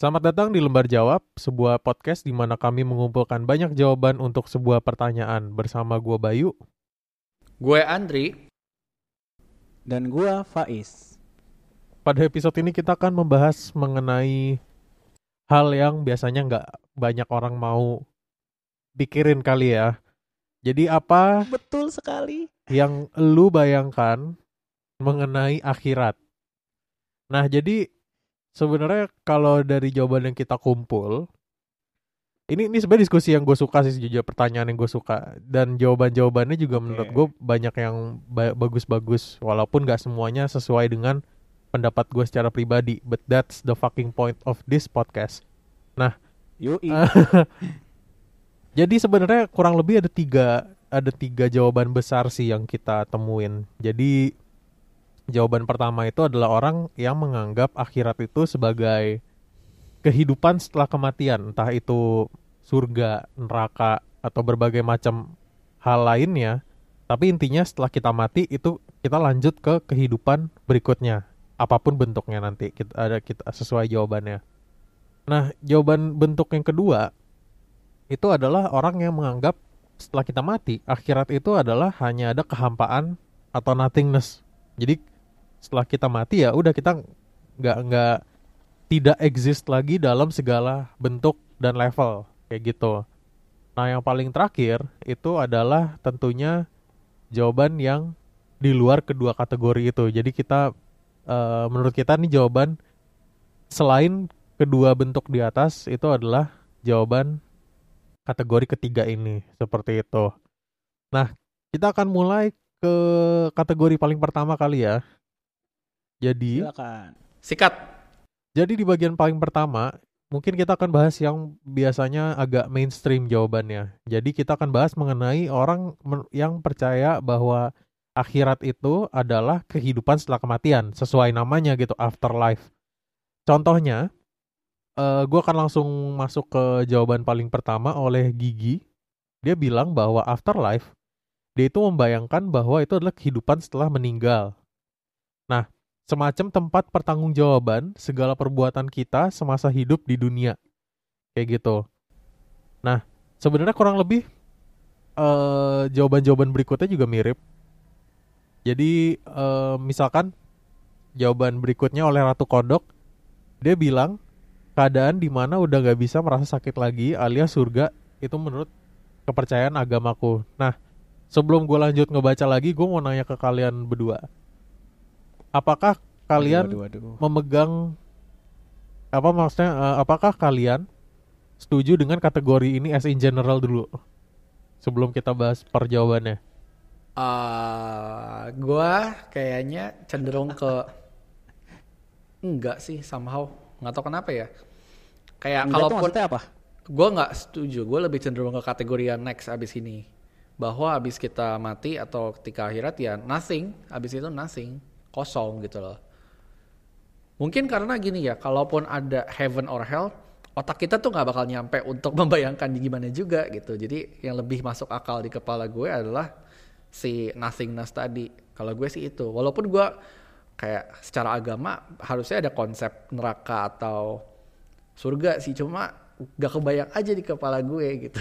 Selamat datang di Lembar Jawab, sebuah podcast di mana kami mengumpulkan banyak jawaban untuk sebuah pertanyaan bersama gua Bayu. Gue Andri. Dan gua Faiz. Pada episode ini kita akan membahas mengenai hal yang biasanya nggak banyak orang mau pikirin kali ya. Jadi apa Betul sekali. yang lu bayangkan mengenai akhirat? Nah, jadi sebenarnya kalau dari jawaban yang kita kumpul, ini ini sebenarnya diskusi yang gue suka sih sejujurnya pertanyaan yang gue suka. Dan jawaban jawabannya juga menurut gue banyak yang ba- bagus-bagus. Walaupun gak semuanya sesuai dengan pendapat gue secara pribadi but that's the fucking point of this podcast. Yoi. jadi sebenarnya kurang lebih ada tiga ada tiga jawaban besar sih yang kita temuin. Jadi jawaban pertama itu adalah orang yang menganggap akhirat itu sebagai kehidupan setelah kematian. Entah itu surga neraka atau berbagai macam hal lainnya. Tapi intinya setelah kita mati itu kita lanjut ke kehidupan berikutnya. Apa pun bentuknya nanti kita ada kita sesuai jawabannya. Nah jawaban bentuk yang kedua itu adalah orang yang menganggap setelah kita mati akhirat itu adalah hanya ada kehampaan atau nothingness. Jadi setelah kita mati ya udah kita nggak nggak tidak exist lagi dalam segala bentuk dan level kayak gitu nah yang paling terakhir itu adalah tentunya jawaban yang di luar kedua kategori itu jadi kita eh, menurut kita nih jawaban selain kedua bentuk di atas itu adalah jawaban kategori ketiga ini seperti itu. Nah, kita akan mulai ke kategori paling pertama kali ya. Jadi, Silakan. Sikat. jadi di bagian paling pertama mungkin kita akan bahas yang biasanya agak mainstream jawabannya. Jadi kita akan bahas mengenai orang yang percaya bahwa akhirat itu adalah kehidupan setelah kematian, sesuai namanya gitu, afterlife. Contohnya, eh gue akan langsung masuk ke jawaban paling pertama oleh Gigi. Dia bilang bahwa afterlife, dia itu membayangkan bahwa itu adalah kehidupan setelah meninggal. Nah, semacam tempat pertanggungjawaban segala perbuatan kita semasa hidup di dunia. Kayak gitu. Nah, sebenarnya kurang lebih eh jawaban-jawaban berikutnya juga mirip. Jadi, eh, misalkan jawaban berikutnya oleh Ratu Kodok, dia bilang keadaan di mana udah gak bisa merasa sakit lagi alias surga itu menurut kepercayaan agamaku. Nah, sebelum gue lanjut ngebaca lagi, gue mau nanya ke kalian berdua. Apakah kalian Waduh, waduh, waduh. memegang apa maksudnya eh, apakah kalian setuju dengan kategori ini as in general dulu sebelum kita bahas per jawabannya Eh, gue kayaknya cenderung ke enggak sih somehow nggak tahu kenapa ya. Kayak kalaupun apa? gue nggak setuju, gue lebih cenderung ke kategori yang next abis ini. Bahwa abis kita mati atau ketika akhirat ya nothing, abis itu nothing, kosong gitu loh. Mungkin karena gini ya, kalaupun ada heaven or hell, otak kita tuh nggak bakal nyampe untuk membayangkan gimana juga gitu. Jadi yang lebih masuk akal di kepala gue adalah si nothingness tadi. Kalau gue sih itu, walaupun gue kayak secara agama harusnya ada konsep neraka atau surga sih, cuma gak kebayang aja di kepala gue gitu.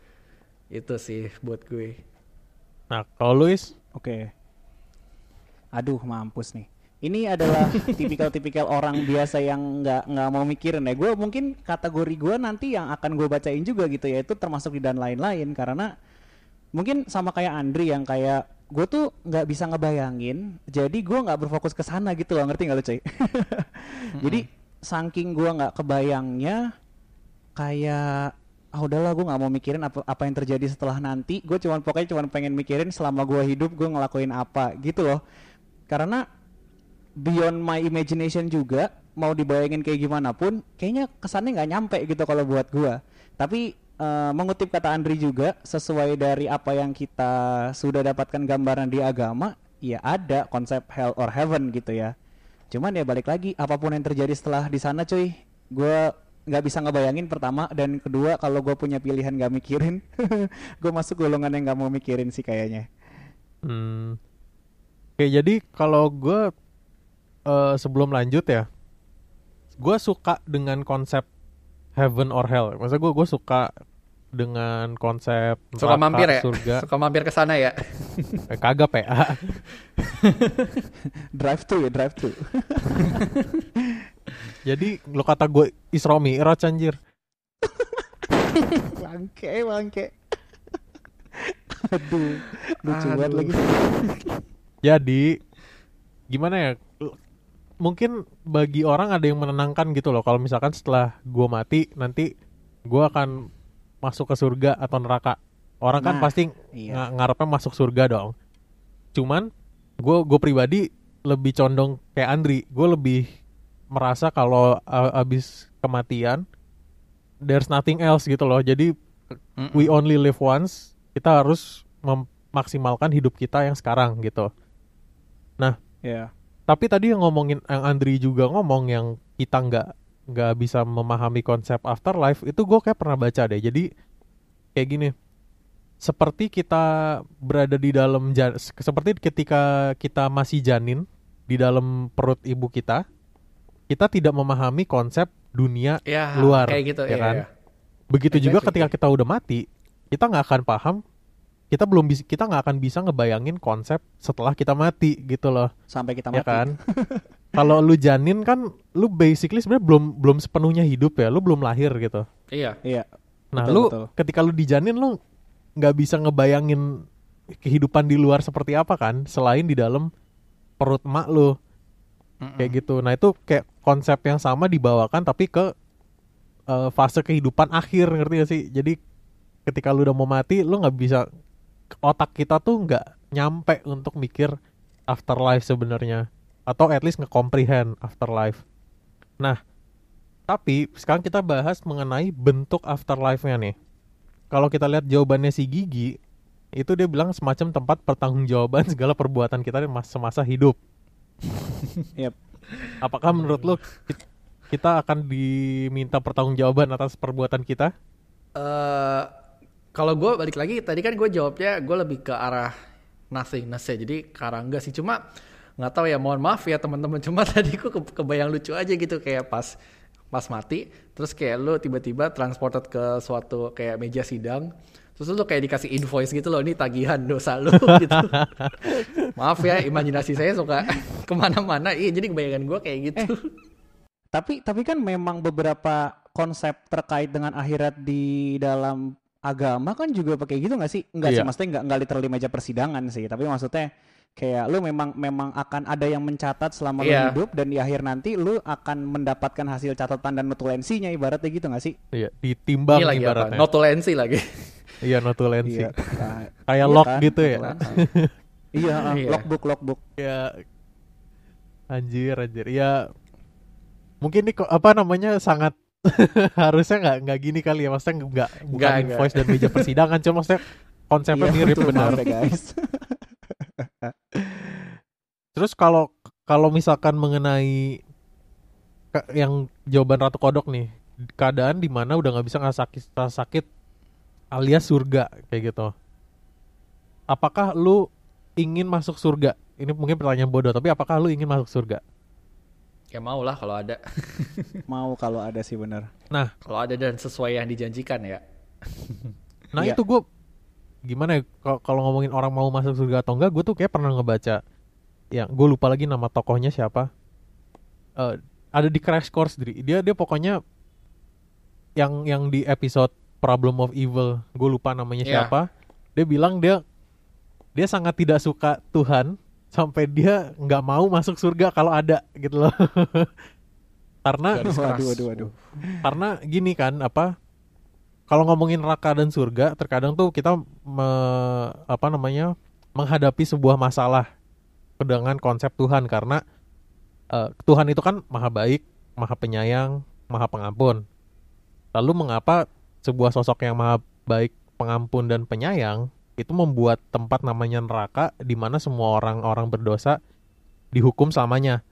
itu sih buat gue. nah kalau Luis Oke. Aduh, mampus nih. Ini adalah tipikal-tipikal orang biasa yang nggak nggak mau mikirin ya. Gue mungkin kategori gue nanti yang akan gue bacain juga gitu ya. Itu termasuk di dan lain-lain karena mungkin sama kayak Andri yang kayak gue tuh nggak bisa ngebayangin. Jadi gue nggak berfokus ke sana gitu loh. Ngerti nggak lo cuy? Jadi saking gue nggak kebayangnya kayak ah udahlah gue nggak mau mikirin apa apa yang terjadi setelah nanti gue cuman pokoknya cuman pengen mikirin selama gue hidup gue ngelakuin apa gitu loh karena beyond my imagination juga mau dibayangin kayak gimana pun kayaknya kesannya nggak nyampe gitu kalau buat gue tapi eh, mengutip kata Andri juga sesuai dari apa yang kita sudah dapatkan gambaran di agama ya ada konsep hell or heaven gitu ya. Cuman ya balik lagi apa pun yang terjadi setelah di sana cuy gue nggak bisa ngebayangin pertama dan kedua kalau gue punya pilihan gak mikirin gue masuk golongan yang nggak mau mikirin sih kayaknya. Hmm. Oke, jadi kalau gue eh, sebelum lanjut ya, gue suka dengan konsep heaven or hell. Maksudnya gue gue suka dengan konsep Suka neraka, mampir ya? surga. Suka mampir ke sana ya? Eh, kagak PA. drive thru ya drive thru Jadi lo kata gue Isra Mi'raj anjir. bangke bangke aduh lucu Aduh. banget lagi Jadi gimana ya? Mungkin bagi orang ada yang menenangkan gitu loh. Kalau misalkan setelah gue mati nanti gue akan masuk ke surga atau neraka. Orang kan Nah, pasti iya. nga- ngarepnya masuk surga dong. Cuman gue gue pribadi lebih condong kayak Andri. Gue lebih merasa kalau uh, abis kematian there's nothing else gitu loh. Jadi Mm-mm. we only live once. Kita harus memaksimalkan hidup kita yang sekarang gitu. Ya Tapi tadi yang ngomongin yang Andri juga ngomong yang kita nggak nggak bisa memahami konsep afterlife itu gue kayak pernah baca deh. Jadi kayak gini, seperti kita berada di dalam seperti ketika kita masih janin di dalam perut ibu kita, kita tidak memahami konsep dunia. Ya, Luar, kayak gitu ya ya. kan? ya. Begitu juga Exactly. ketika kita udah mati, kita nggak akan paham. Kita belum bisa, kita nggak akan bisa ngebayangin konsep setelah kita mati gitu loh. Sampai kita ya mati. kan? Kalau lu janin kan lu basically sebenarnya belum belum sepenuhnya hidup ya. Lu belum lahir gitu. Iya. iya. Nah Betul, lu betul. ketika lu dijanin lu nggak bisa ngebayangin kehidupan di luar seperti apa kan selain di dalam perut mak lu. Mm-mm. kayak gitu. Nah itu kayak konsep yang sama dibawakan tapi ke eh, fase kehidupan akhir ngerti gak sih? Jadi ketika lu udah mau mati lu nggak bisa otak kita tuh nggak nyampe untuk mikir afterlife sebenarnya atau at least nge-comprehend afterlife nah tapi sekarang kita bahas mengenai bentuk afterlife-nya nih kalau kita lihat jawabannya si Gigi itu dia bilang semacam tempat pertanggungjawaban segala perbuatan kita semasa hidup Yep. Apakah menurut lo ki- kita akan diminta pertanggungjawaban atas perbuatan kita? eh kalau gue balik lagi tadi kan gue jawabnya gue lebih ke arah nothingness ya jadi ke arah enggak sih. Cuma nggak tahu ya mohon maaf ya teman-teman. Cuma tadi gue ke- kebayang lucu aja gitu. Kayak pas pas mati terus kayak lu tiba-tiba transported ke suatu kayak meja sidang terus lu kayak dikasih invoice gitu loh ini tagihan dosa lu gitu. Maaf ya imajinasi saya suka ke mana-mana. Iya jadi kebayangan gue kayak gitu. Tapi tapi kan memang beberapa konsep terkait dengan akhirat di dalam agama kan juga pakai gitu nggak sih? Enggak sih, Iya. maksudnya nggak nggak literally meja persidangan sih. Tapi maksudnya kayak lu memang memang akan ada yang mencatat selama lu Iya. hidup dan di akhir nanti lu akan mendapatkan hasil catatan dan notulensinya ibaratnya gitu nggak sih? Iya, ditimbang ini lagi apa ibaratnya. notulensi lagi Iya, notulensi. Iya. Nah, Kayak iya log kan, gitu ya. iya, ah, Iya. logbook logbook. Ya anjir anjir. Ya mungkin ini apa namanya sangat harusnya nggak nggak gini kali ya maksudnya nggak Nggak, invoice dan meja persidangan cuma maksudnya konsepnya Iya, mirip benar. ya, guys. Terus kalau kalau misalkan mengenai yang jawaban Ratu Kodok nih, keadaan di mana udah nggak bisa nggak sakit rasa sakit alias surga kayak gitu. Apakah lu ingin masuk surga? Ini mungkin pertanyaan bodoh, tapi apakah lu ingin masuk surga? Ya mau lah kalau ada Mau kalau ada sih bener. Nah, kalau ada dan sesuai yang dijanjikan ya nah Iya. itu gue gimana ya kalau- kalau ngomongin orang mau masuk surga atau enggak, gue tuh kayak pernah ngebaca yang gue lupa lagi nama tokohnya siapa. Eh, ada di Crash Course Dri. Dia dia pokoknya yang yang di episode Problem of Evil, gue lupa namanya Iya. siapa. Dia bilang dia dia sangat tidak suka Tuhan sampai dia nggak mau masuk surga kalau ada gitu loh. Karena. Waduh, waduh, waduh. karena gini kan apa kalau ngomongin neraka dan surga terkadang tuh kita me- apa namanya menghadapi sebuah masalah dengan konsep Tuhan karena eh, Tuhan itu kan maha baik, maha penyayang, maha pengampun. Lalu mengapa sebuah sosok yang maha baik, pengampun dan penyayang itu membuat tempat namanya neraka di mana semua orang-orang berdosa dihukum selamanya.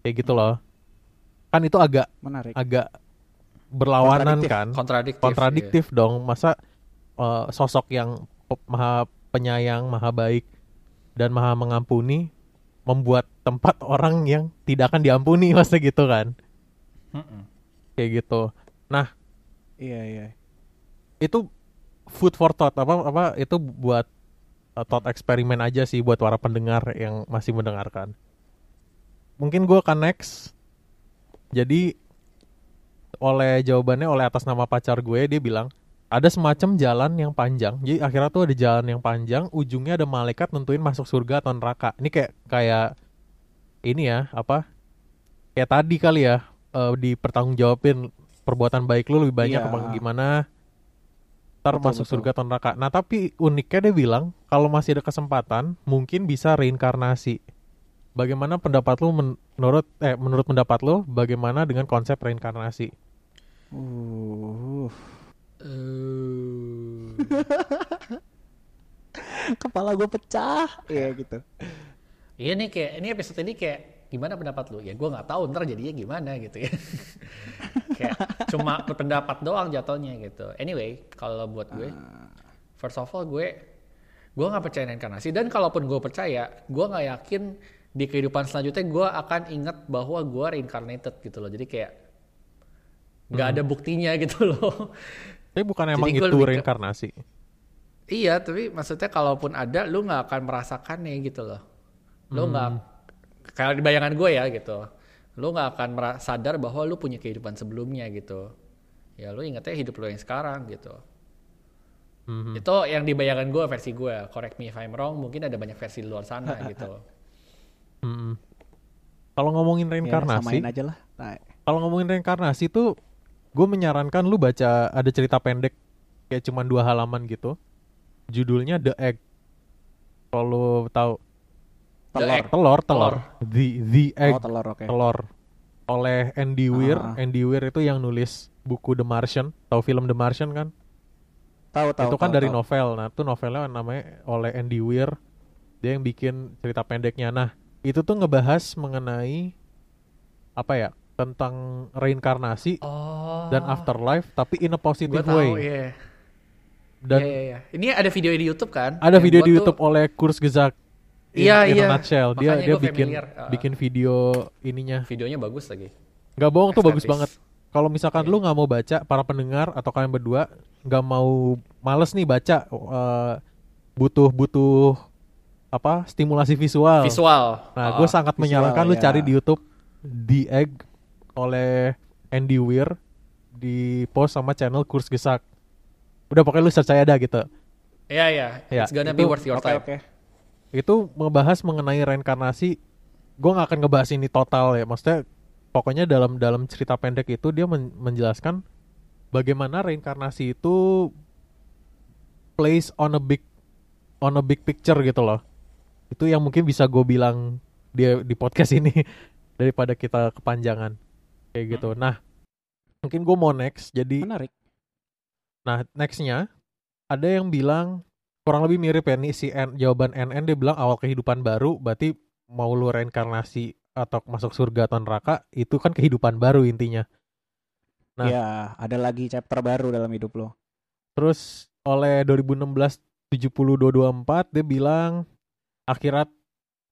Kayak gitu loh. Kan itu agak Menarik. agak berlawanan Kontradiktif. kan kontradiktif kontradiktif dong masa eh, sosok yang maha penyayang maha baik dan maha mengampuni membuat tempat orang yang tidak akan diampuni masa gitu kan Mm-mm. kayak gitu. Nah Iya iya. itu food for thought apa apa itu buat uh, thought eksperimen aja sih buat para pendengar yang masih mendengarkan. Mungkin gue akan next. Jadi oleh jawabannya oleh atas nama pacar gue dia bilang ada semacam jalan yang panjang. Jadi akhirnya tuh ada jalan yang panjang, ujungnya ada malaikat nentuin masuk surga atau neraka. Ini kayak kayak ini ya apa? Kayak tadi kali ya eh, dipertanggungjawabin perbuatan baik lu lebih banyak Iya. apa gimana? Ntar Betul, masuk betul. surga atau neraka. Nah tapi uniknya dia bilang kalau masih ada kesempatan mungkin bisa reinkarnasi. Bagaimana pendapat lu men- menurut eh menurut pendapat lu bagaimana dengan konsep reinkarnasi? Uh. Eh, Kepala gue pecah. Iya gitu. Iya nih kayak ini episode ini kayak gimana pendapat lu? Ya gue nggak tahu ntar jadinya gimana gitu ya. kayak cuma berpendapat doang jatuhnya gitu. Anyway, kalau buat gue, first of all gue gue nggak percaya reinkarnasi dan kalaupun gue percaya, gue nggak yakin di kehidupan selanjutnya gue akan ingat bahwa gue reincarnated gitu loh. Jadi kayak nggak ada buktinya gitu loh. Tapi bukan Jadi emang itu ke- reinkarnasi. Iya, tapi maksudnya kalaupun ada, lu nggak akan merasakannya gitu loh. Lu nggak, kayak di bayangan gue ya gitu. Lu nggak akan sadar bahwa lu punya kehidupan sebelumnya gitu. Ya lu ingetnya hidup lu yang sekarang gitu. Mhm. Itu yang di bayangan gue versi gue. Correct me if I'm wrong. Mungkin ada banyak versi di luar sana gitu. Mhm. Kalau ngomongin Ya, reinkarnasi, samain aja lah. Kalau ngomongin reinkarnasi tuh gue menyarankan lu baca ada cerita pendek kayak cuman dua halaman gitu. Judulnya The Egg. Kalau lu The Telur. Egg. telur, telur. Telur. The The Egg. Oh telur oke. Telur. Oleh Andy Weir. Ah. Andy Weir itu yang nulis buku The Martian. Tahu film The Martian kan? Tahu tahu. itu kan tahu, dari tahu. novel. Nah, itu novelnya namanya oleh Andy Weir. Dia yang bikin cerita pendeknya. Nah, itu tuh ngebahas mengenai apa ya? Tentang reinkarnasi Oh. dan afterlife tapi in a positive tahu, way. iya. Dan Iya, iya, iya. Ini ada video di YouTube kan? ada Yang video gua di tuh- YouTube oleh Kurs Gezak. Iya, iya. nutshell. Dia Makanya dia bikin familiar. Uh, bikin video ininya. Videonya bagus lagi. Nggak bohong tuh bagus banget. Kalau misalkan Iya. lu nggak mau baca, para pendengar atau kalian berdua nggak mau males nih baca, eh, butuh butuh apa stimulasi visual. Visual. Nah, Oh. gue sangat visual, menyarankan lu ya. cari di YouTube The Egg oleh Andy Weir di post sama channel Kurs Gesak. Udah pokoknya lu search aja dah gitu. Iya, iya. Ya, It's gonna be itu- worth your Oke time. oke. Itu membahas mengenai reinkarnasi. Gue nggak akan ngebahas ini total ya. Maksudnya pokoknya dalam dalam cerita pendek itu dia men- menjelaskan bagaimana reinkarnasi itu plays on a big on a big picture gitu loh. Itu yang mungkin bisa gue bilang dia di podcast ini daripada kita kepanjangan kayak gitu. Nah, mungkin gue mau next. Jadi, Menarik. nah nextnya ada yang bilang kurang lebih mirip ya nih si N, jawaban NN dia bilang awal kehidupan baru berarti mau lu reinkarnasi atau masuk surga atau neraka itu kan kehidupan baru intinya. Nah. Ya, ada lagi chapter baru dalam hidup lo. Terus oleh 2016 70224 dia bilang akhirat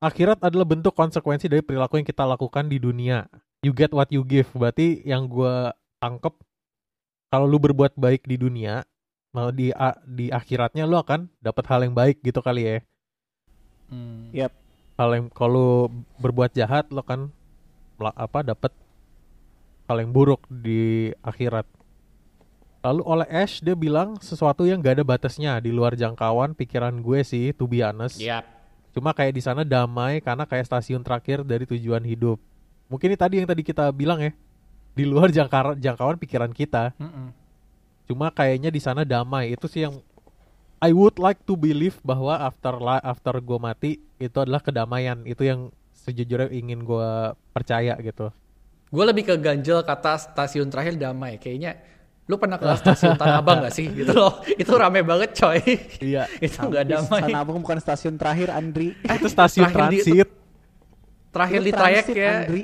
akhirat adalah bentuk konsekuensi dari perilaku yang kita lakukan di dunia. You get what you give. Berarti yang gua tangkep kalau lu berbuat baik di dunia, mau di a- di akhiratnya lu akan dapat hal yang baik gitu kali ya. Hmm. Yap. Hal yang kalau berbuat jahat lo kan apa dapat hal yang buruk di akhirat. Lalu oleh Ash dia bilang sesuatu yang gak ada batasnya di luar jangkauan pikiran gue sih to be honest. Yap. Cuma kayak di sana damai karena kayak stasiun terakhir dari tujuan hidup. Mungkin ini tadi yang tadi kita bilang ya. Di luar jangkauan jangkauan pikiran kita. Mm-mm. Cuma kayaknya di sana damai. Itu sih yang I would like to believe bahwa after after gue mati itu adalah kedamaian. Itu yang sejujurnya ingin gue percaya gitu. Gue lebih ke ganjel kata stasiun terakhir damai. Kayaknya lu pernah ke stasiun Tanah Abang gak sih? Gitu loh. Itu rame banget coy. Iya. itu nggak damai. Tanah Abang bukan stasiun terakhir, Andri. itu stasiun terakhir di- transit. Terakhir Itu di trayek transit, ya. Andri.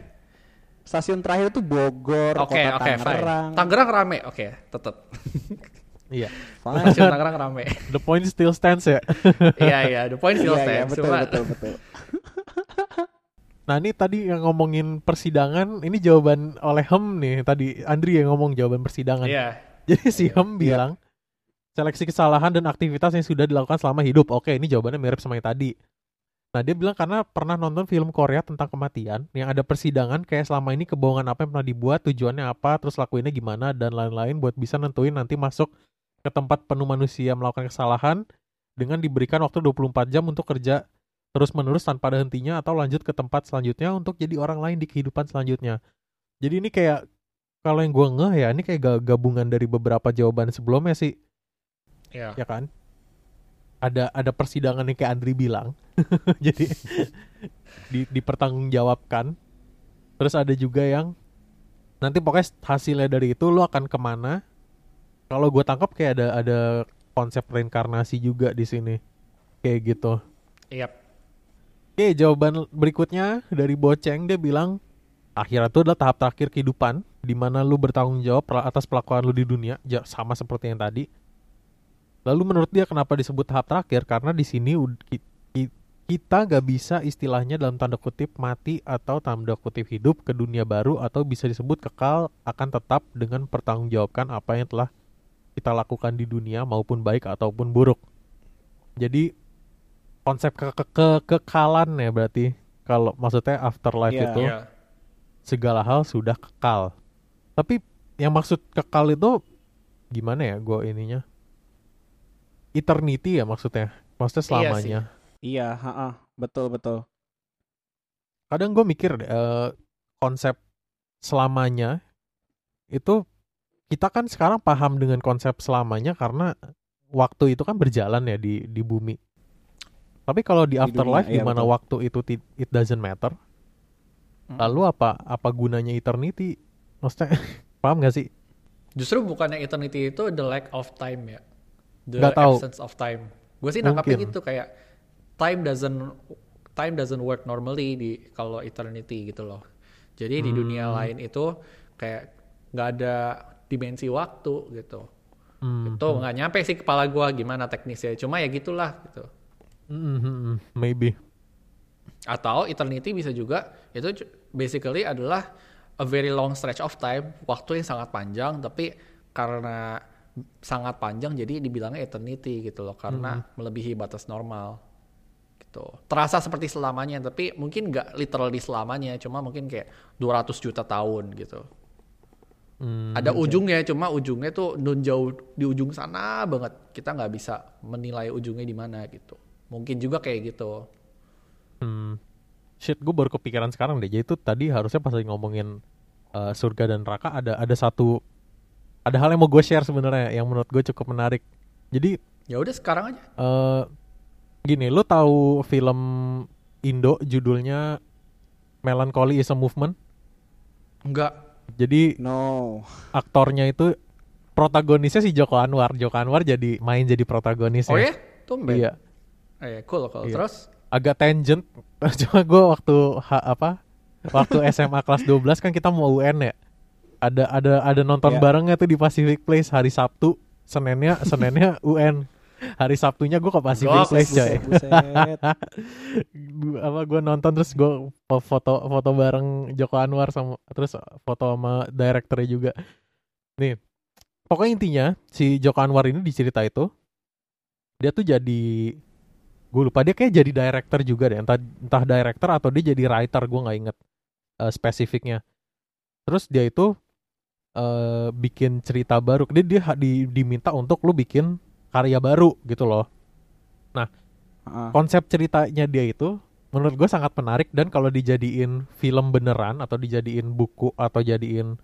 Stasiun terakhir tuh Bogor, Oke, Kota oke, fine. Tangerang. Tangerang rame. Oke, tetep. Iya. Fine. Stasiun Tangerang rame. The point still stands ya. Iya, iya. The point still Iya, iya, stands. betul, Cuma betul, betul. Nah ini tadi yang ngomongin persidangan, ini jawaban oleh Hem nih tadi Andri yang ngomong jawaban persidangan. Iya. Jadi si Iya. Hem bilang seleksi kesalahan dan aktivitas yang sudah dilakukan selama hidup. Oke, ini jawabannya mirip sama yang tadi. Nah dia bilang karena pernah nonton film Korea tentang kematian yang ada persidangan kayak selama ini kebohongan apa yang pernah dibuat, tujuannya apa, terus lakuinnya gimana dan lain-lain buat bisa nentuin nanti masuk ke tempat penuh manusia melakukan kesalahan dengan diberikan waktu 24 jam untuk kerja terus menerus tanpa ada hentinya atau lanjut ke tempat selanjutnya untuk jadi orang lain di kehidupan selanjutnya. Jadi ini kayak kalau yang gue ngeh ya ini kayak ga- gabungan dari beberapa jawaban sebelumnya sih Iya. ya kan ada ada persidangan yang kayak Andri bilang. Jadi di, dipertanggungjawabkan. Terus ada juga yang nanti pokoknya hasilnya dari itu lo akan ke mana? Kalau gue tangkap kayak ada ada konsep reinkarnasi juga di sini. Kayak gitu. Iya. Oke, jawaban berikutnya dari Boceng dia bilang akhirat itu adalah tahap terakhir kehidupan di mana lu bertanggung jawab atas pelakuan lu di dunia, sama seperti yang tadi. Lalu menurut dia kenapa disebut tahap terakhir? Karena di sini kita gak bisa istilahnya dalam tanda kutip mati atau tanda kutip hidup ke dunia baru atau bisa disebut kekal akan tetap dengan pertanggungjawabkan apa yang telah kita lakukan di dunia maupun baik ataupun buruk. Jadi konsep ke ke ke- kekalan ya berarti kalau maksudnya afterlife Iya. itu Iya. segala hal sudah kekal. Tapi yang maksud kekal itu gimana ya gue ininya? Eternity ya maksudnya. Maksudnya Iya selamanya. Iya, ha betul betul. Kadang gue mikir deh, eh, konsep selamanya itu kita kan sekarang paham dengan konsep selamanya karena waktu itu kan berjalan ya di di bumi. Tapi kalau di Di dunia, afterlife di iya, mana betul. waktu itu it doesn't matter, lalu apa apa gunanya eternity? Maksudnya paham gak sih? Justru bukannya eternity itu the lack of time ya. The Nggak tahu. absence of time. Gue sih nangkapnya gitu kayak time doesn't time doesn't work normally di kalau eternity gitu loh. Jadi di dunia Hmm. lain itu kayak nggak ada dimensi waktu gitu. Hmm, Itu nggak nyampe sih kepala gua gimana teknisnya. Cuma ya gitulah gitu. hmm, hmm, hmm, maybe. Atau eternity bisa juga itu basically adalah a very long stretch of time, waktu yang sangat panjang tapi karena sangat panjang jadi dibilangnya eternity gitu loh karena melebihi batas normal. Gitu. Terasa seperti selamanya tapi mungkin nggak literally selamanya, cuma mungkin kayak 200 juta tahun gitu. Hmm, Ada ujungnya, cuma ujungnya tuh nun jauh di ujung sana banget. Kita nggak bisa menilai ujungnya di mana gitu. Mungkin juga kayak gitu. hmm. Shit, gue baru kepikiran sekarang deh. Jadi itu tadi harusnya pas lagi ngomongin uh, surga dan neraka ada ada satu ada hal yang mau gue share sebenarnya yang menurut gue cukup menarik. Jadi Ya udah sekarang aja. eh gini, lu tahu film Indo judulnya Melancholy is a Movement? Enggak. Jadi No. aktornya itu protagonisnya si Joko Anwar. Joko Anwar jadi main jadi protagonisnya. Oh ya? Tumben. Iya. Eh, cool, cool. Iya. Terus? Agak tangent. Cuma gue waktu ha, apa? Waktu SMA kelas 12 kan kita mau UN ya. Ada ada ada nonton Iya. barengnya tuh di Pacific Place hari Sabtu. Seninnya Seninnya UN. Hari Sabtunya gue ke Pacific Gok, Place coy. Apa gue nonton terus gue foto foto bareng Joko Anwar sama terus foto sama direkturnya juga nih pokoknya intinya si Joko Anwar ini di cerita itu dia tuh jadi gue lupa dia kayak jadi director juga deh entah entah director atau dia jadi writer gue nggak inget eh, spesifiknya terus dia itu eh, bikin cerita baru. Dia dia di- diminta untuk lu bikin karya baru gitu loh. Ha-ha. konsep ceritanya dia itu menurut gue sangat menarik dan kalau dijadiin film beneran atau dijadiin buku atau jadiin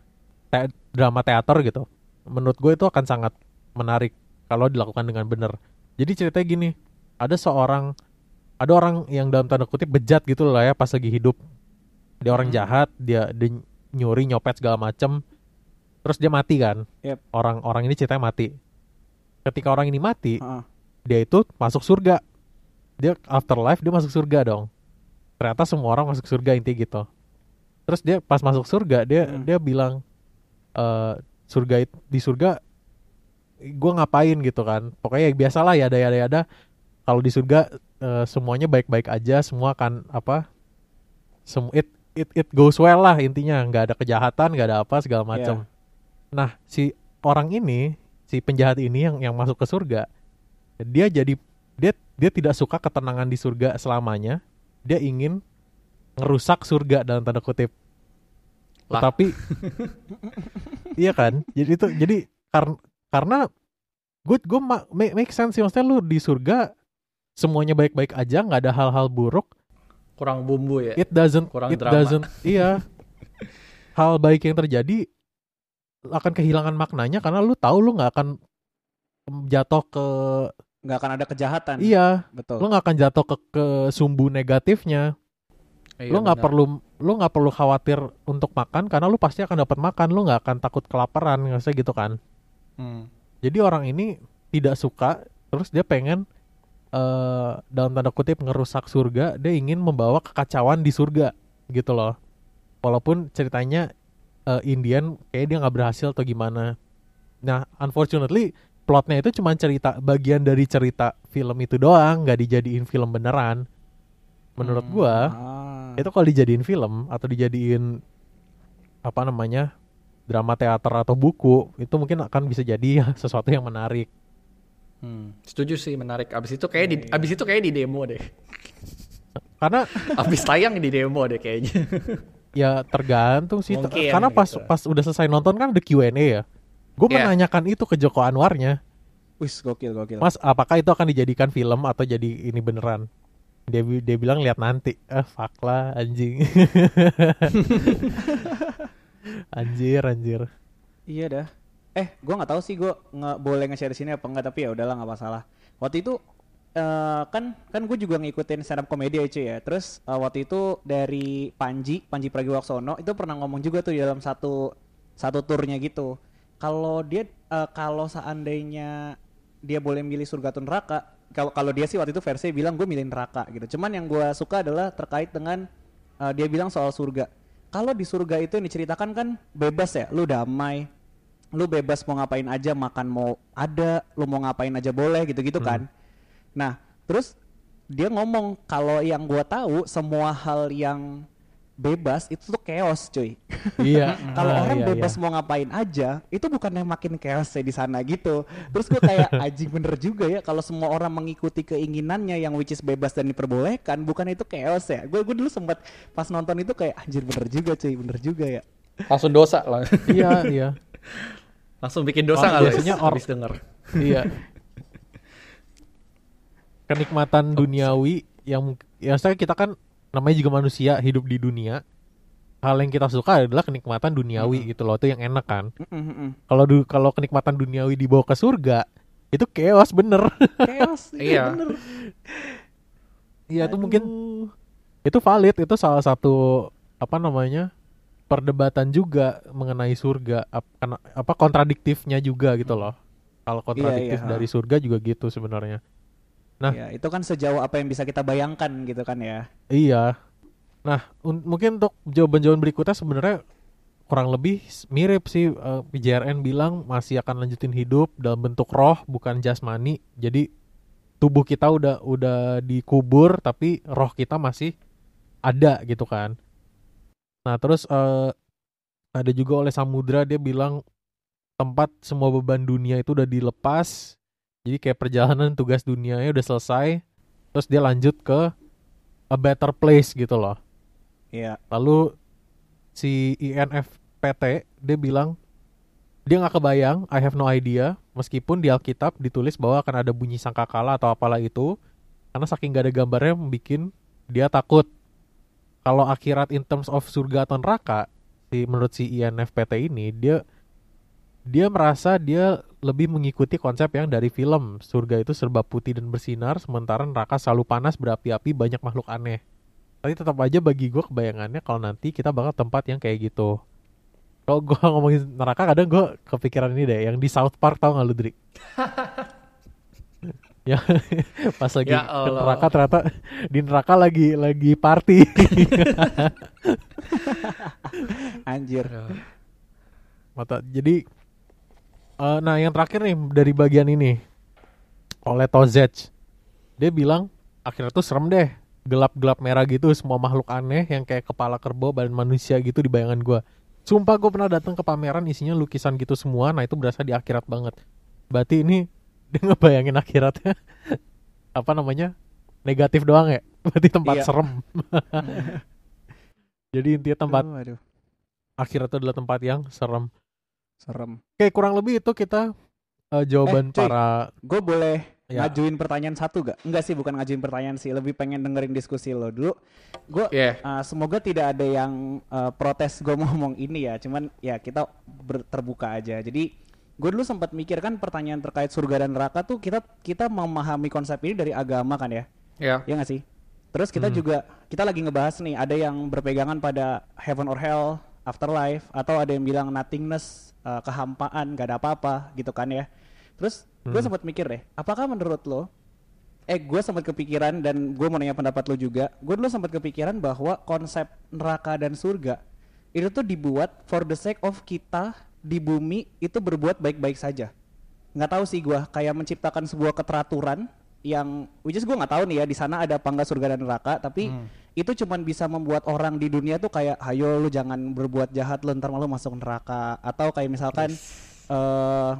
te- drama teater gitu menurut gue itu akan sangat menarik kalau dilakukan dengan bener. Jadi ceritanya gini ada seorang ada orang yang dalam tanda kutip bejat gitu lah ya pas lagi hidup. Dia orang Hmm. jahat dia, dia nyuri nyopet segala macem terus dia mati kan Yep. orang orang ini ceritanya mati ketika orang ini mati Ha-ha. dia itu masuk surga. Dia afterlife dia masuk surga dong. Ternyata semua orang masuk surga inti gitu. Terus dia pas masuk surga dia Hmm. dia bilang eh surga di surga gue ngapain gitu kan. Pokoknya ya biasalah ya ada ya ada Kalau di surga eh, semuanya baik-baik aja, semua akan apa Sem it it it goes well lah intinya nggak ada kejahatan nggak ada apa segala macam. Nah si orang ini si penjahat ini yang yang masuk ke surga dia jadi dia dia tidak suka ketenangan di surga selamanya. Dia ingin ngerusak surga dalam tanda kutip. Lah. Tapi iya kan? Jadi itu jadi karena karena gue gue make, make sense sih maksudnya lu di surga semuanya baik-baik aja nggak ada hal-hal buruk Kurang bumbu ya. it doesn't Kurang it drama. doesn't iya hal baik yang terjadi akan kehilangan maknanya karena lu tahu lu nggak akan jatuh ke nggak akan ada kejahatan. Iya. Betul. Lu nggak akan jatuh ke ke sumbu negatifnya. Iya, lu nggak perlu lu nggak perlu khawatir untuk makan karena lu pasti akan dapat makan. Lu nggak akan takut kelaparan ngerasa gitu kan. Hmm. jadi orang ini tidak suka terus dia pengen eh dalam tanda kutip ngerusak surga. Dia ingin membawa kekacauan di surga gitu loh. Walaupun ceritanya eh, Indian kayak dia nggak berhasil atau gimana nah unfortunately plotnya itu cuma cerita bagian dari cerita film itu doang nggak dijadiin film beneran menurut Hmm. gua Ah. itu kalau dijadiin film atau dijadiin apa namanya drama teater atau buku itu mungkin akan bisa jadi sesuatu yang menarik Hmm. Setuju sih menarik. Abis itu kayak di abis itu kayak di demo deh. karena Abis tayang di demo deh kayaknya. Ya tergantung sih Mungkin karena pas gitu. pas udah selesai nonton kan ada Q&A ya gue Iya. menanyakan itu ke Joko Anwarnya Wis gokil gokil. mas apakah itu akan dijadikan film atau jadi ini beneran dia dia bilang lihat nanti eh fuck lah anjing anjir anjir Iya dah. Eh, gua nggak tahu sih gua nggak boleh nge-share di sini apa enggak tapi ya udahlah nggak masalah. Waktu itu eh, kan kan gue juga ngikutin stand up komedi cuy ya. Terus eh, waktu itu dari Panji, Panji Pragiwaksono itu pernah ngomong juga tuh di dalam satu satu turnya gitu. Kalau dia eh, kalau seandainya dia boleh milih surga atau neraka, kalau kalau dia sih waktu itu versi bilang gue milih neraka gitu. Cuman yang gua suka adalah terkait dengan eh, dia bilang soal surga. Kalau di surga itu yang diceritakan kan bebas ya, lu damai, lu bebas mau ngapain aja, makan mau ada, lu mau ngapain aja boleh gitu-gitu kan. Nah, terus dia ngomong kalau yang gua tahu semua hal yang bebas itu tuh chaos, cuy. iya kalau Ah, orang iya, bebas iya. mau ngapain aja, itu bukan yang makin chaos ya di sana gitu. Terus gue kayak anjing bener juga ya kalau semua orang mengikuti keinginannya yang which is bebas dan diperbolehkan, bukan itu chaos ya. Gue gue dulu sempat pas nonton itu kayak anjir bener juga cuy, bener juga ya. Langsung dosa lah. iya iya Langsung bikin dosa Oh, nggak biasanya or- Abis denger. iya kenikmatan duniawi yang ya saya kita kan namanya juga manusia hidup di dunia. Hal yang kita suka adalah kenikmatan duniawi gitu loh itu yang enak kan. Mm, mm, mm. kalau kalau kenikmatan duniawi dibawa ke surga itu chaos bener. Chaos, Iya. bener. iya itu mungkin itu valid itu salah satu apa namanya perdebatan juga mengenai surga apa kontradiktifnya juga gitu loh. Kalau kontradiktif iya, dari surga juga gitu sebenarnya Nah. Ya, itu kan sejauh apa yang bisa kita bayangkan gitu kan ya. Iya. Nah, un- mungkin untuk jawaban-jawaban berikutnya sebenarnya kurang lebih mirip sih eh, PJRN bilang masih akan lanjutin hidup dalam bentuk roh bukan jasmani. Jadi tubuh kita udah udah dikubur tapi roh kita masih ada gitu kan. Nah, terus eh, ada juga oleh Samudra dia bilang tempat semua beban dunia itu udah dilepas. Jadi kayak perjalanan tugas dunianya udah selesai. Terus dia lanjut ke a better place gitu loh. Iya. Lalu si INFPT dia bilang dia nggak kebayang, I have no idea, meskipun di Alkitab ditulis bahwa akan ada bunyi sangkakala atau apalah itu, karena saking gak ada gambarnya bikin dia takut. Kalau akhirat in terms of surga atau neraka, si menurut si INFPT ini dia dia merasa dia lebih mengikuti konsep yang dari film. Surga itu serba putih dan bersinar sementara neraka selalu panas berapi-api banyak makhluk aneh. Tapi tetap aja bagi gue kebayangannya kalau nanti kita bakal tempat yang kayak gitu. Kalau gue ngomongin neraka kadang gue kepikiran ini deh yang di South Park tau gak lu Dri? Ya pas lagi Ya Allah. neraka ternyata di neraka lagi lagi party. Anjir. mata jadi eh, nah yang terakhir nih dari bagian ini oleh Tozech. Dia bilang akhirnya tuh serem deh gelap-gelap merah gitu semua makhluk aneh yang kayak kepala kerbau badan manusia gitu di bayangan gua. Sumpah gue pernah datang ke pameran isinya lukisan gitu semua nah itu berasa di akhirat banget. Berarti ini dia ngebayangin akhiratnya apa namanya negatif doang ya? Berarti tempat Iya. serem. Jadi intinya tempat Aduh, aduh, akhirat itu adalah tempat yang serem serem. Kayak kurang lebih itu kita eh, jawaban Eh, cuy. para Gue boleh Ya. ngajuin pertanyaan satu gak? Enggak sih, bukan ngajuin pertanyaan sih. Lebih pengen dengerin diskusi lo dulu. Gue Iya. Uh, semoga tidak ada yang uh, protes gue ngomong ini ya cuman ya kita ber- terbuka aja jadi gue dulu sempat mikir kan pertanyaan terkait surga dan neraka tuh kita kita memahami konsep ini dari agama kan ya Ya. ya nggak sih terus kita Hmm. juga kita lagi ngebahas nih ada yang berpegangan pada heaven or hell afterlife atau ada yang bilang nothingness uh, kehampaan gak ada apa-apa gitu kan ya terus gue Hmm. sempat mikir deh apakah menurut lo eh gue sempat kepikiran dan gue mau nanya pendapat lo juga gue dulu sempat kepikiran bahwa konsep neraka dan surga itu tuh dibuat for the sake of kita di bumi itu berbuat baik-baik saja nggak tahu sih gue kayak menciptakan sebuah keteraturan yang which is gue nggak tahu nih ya di sana ada apa enggak surga dan neraka tapi itu cuman bisa membuat orang di dunia tuh kayak hayo lu jangan berbuat jahat lu ntar malu masuk neraka. Atau kayak misalkan eh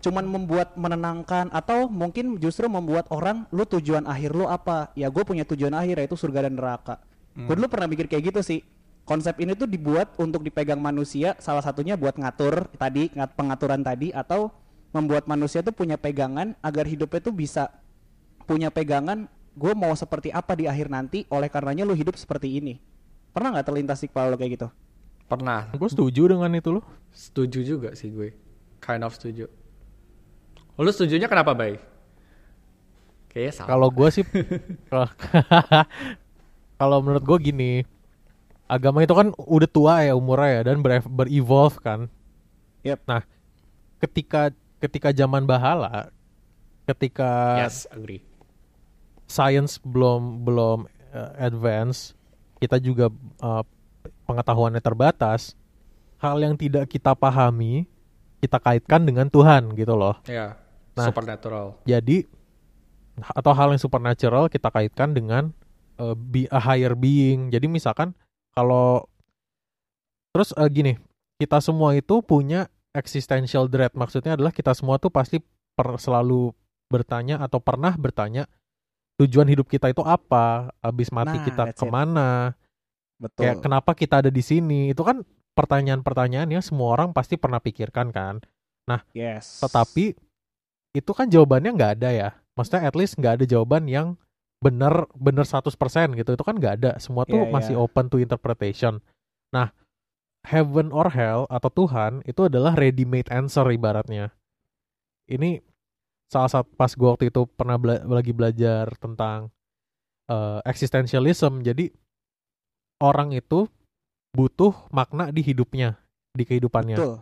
cuman membuat menenangkan atau mungkin justru membuat orang lu tujuan akhir lu apa? Ya gue punya tujuan akhir yaitu surga dan neraka. Gue dulu pernah mikir kayak gitu sih. Konsep ini tuh dibuat untuk dipegang manusia salah satunya buat ngatur tadi ngat pengaturan tadi atau membuat manusia tuh punya pegangan agar hidupnya tuh bisa punya pegangan gue mau seperti apa di akhir nanti oleh karenanya lu hidup seperti ini pernah nggak terlintas di kepala lu kayak gitu Pernah. gue setuju dengan itu loh. Setuju juga sih gue. Kind of setuju. Lu setujunya kenapa, Bay? Kayaknya sama. Kalau gue sih kalau kalau menurut gue gini, agama itu kan udah tua ya umurnya ya dan ber berevolve kan. Yep. Nah, ketika ketika zaman bahala, ketika Yes, agree. Science belum belum uh, advance, kita juga uh, pengetahuannya terbatas. Hal yang tidak kita pahami, kita kaitkan dengan Tuhan gitu loh. Ya, Nah. supernatural. Jadi atau hal yang supernatural kita kaitkan dengan uh, be a higher being. Jadi misalkan kalau terus uh, gini, kita semua itu punya existential dread. Maksudnya adalah kita semua tuh pasti per, selalu bertanya atau pernah bertanya tujuan hidup kita itu apa? Habis mati Nah, kita it. ke mana? betul Kayak kenapa kita ada di sini? Itu kan pertanyaan-pertanyaan yang semua orang pasti pernah pikirkan kan. yes Tetapi itu kan jawabannya nggak ada ya. Maksudnya at least nggak ada jawaban yang bener bener 100% gitu. Itu kan nggak ada. Semua tuh Iya, masih iya. open to interpretation. Nah, heaven or hell atau Tuhan itu adalah ready made answer ibaratnya. Ini salah satu pas gue waktu itu pernah bela- lagi belajar tentang eh, existentialism. Jadi orang itu butuh makna di hidupnya, di kehidupannya betul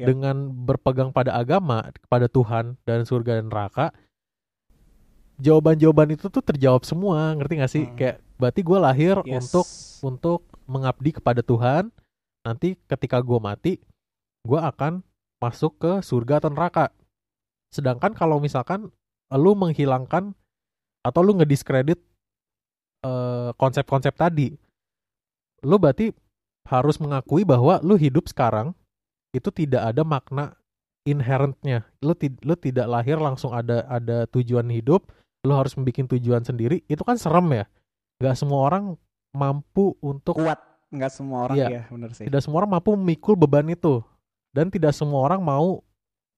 Ya. dengan berpegang pada agama, kepada Tuhan dan surga dan neraka, jawaban-jawaban itu tuh terjawab semua, ngerti gak sih? Hmm. Kayak berarti gue lahir Yes. untuk untuk mengabdi kepada Tuhan. Nanti ketika gue mati, gue akan masuk ke surga atau neraka. Sedangkan kalau misalkan lu menghilangkan atau lu ngediskredit eh, konsep-konsep tadi, lu berarti harus mengakui bahwa lu hidup sekarang itu tidak ada makna inherentnya. Lu ti- lu tidak lahir langsung ada ada tujuan hidup, lu harus membuat tujuan sendiri. Itu kan serem ya. Gak semua orang mampu untuk kuat nggak semua orang Iya. ya bener sih tidak semua orang mampu memikul beban itu. Dan tidak semua orang mau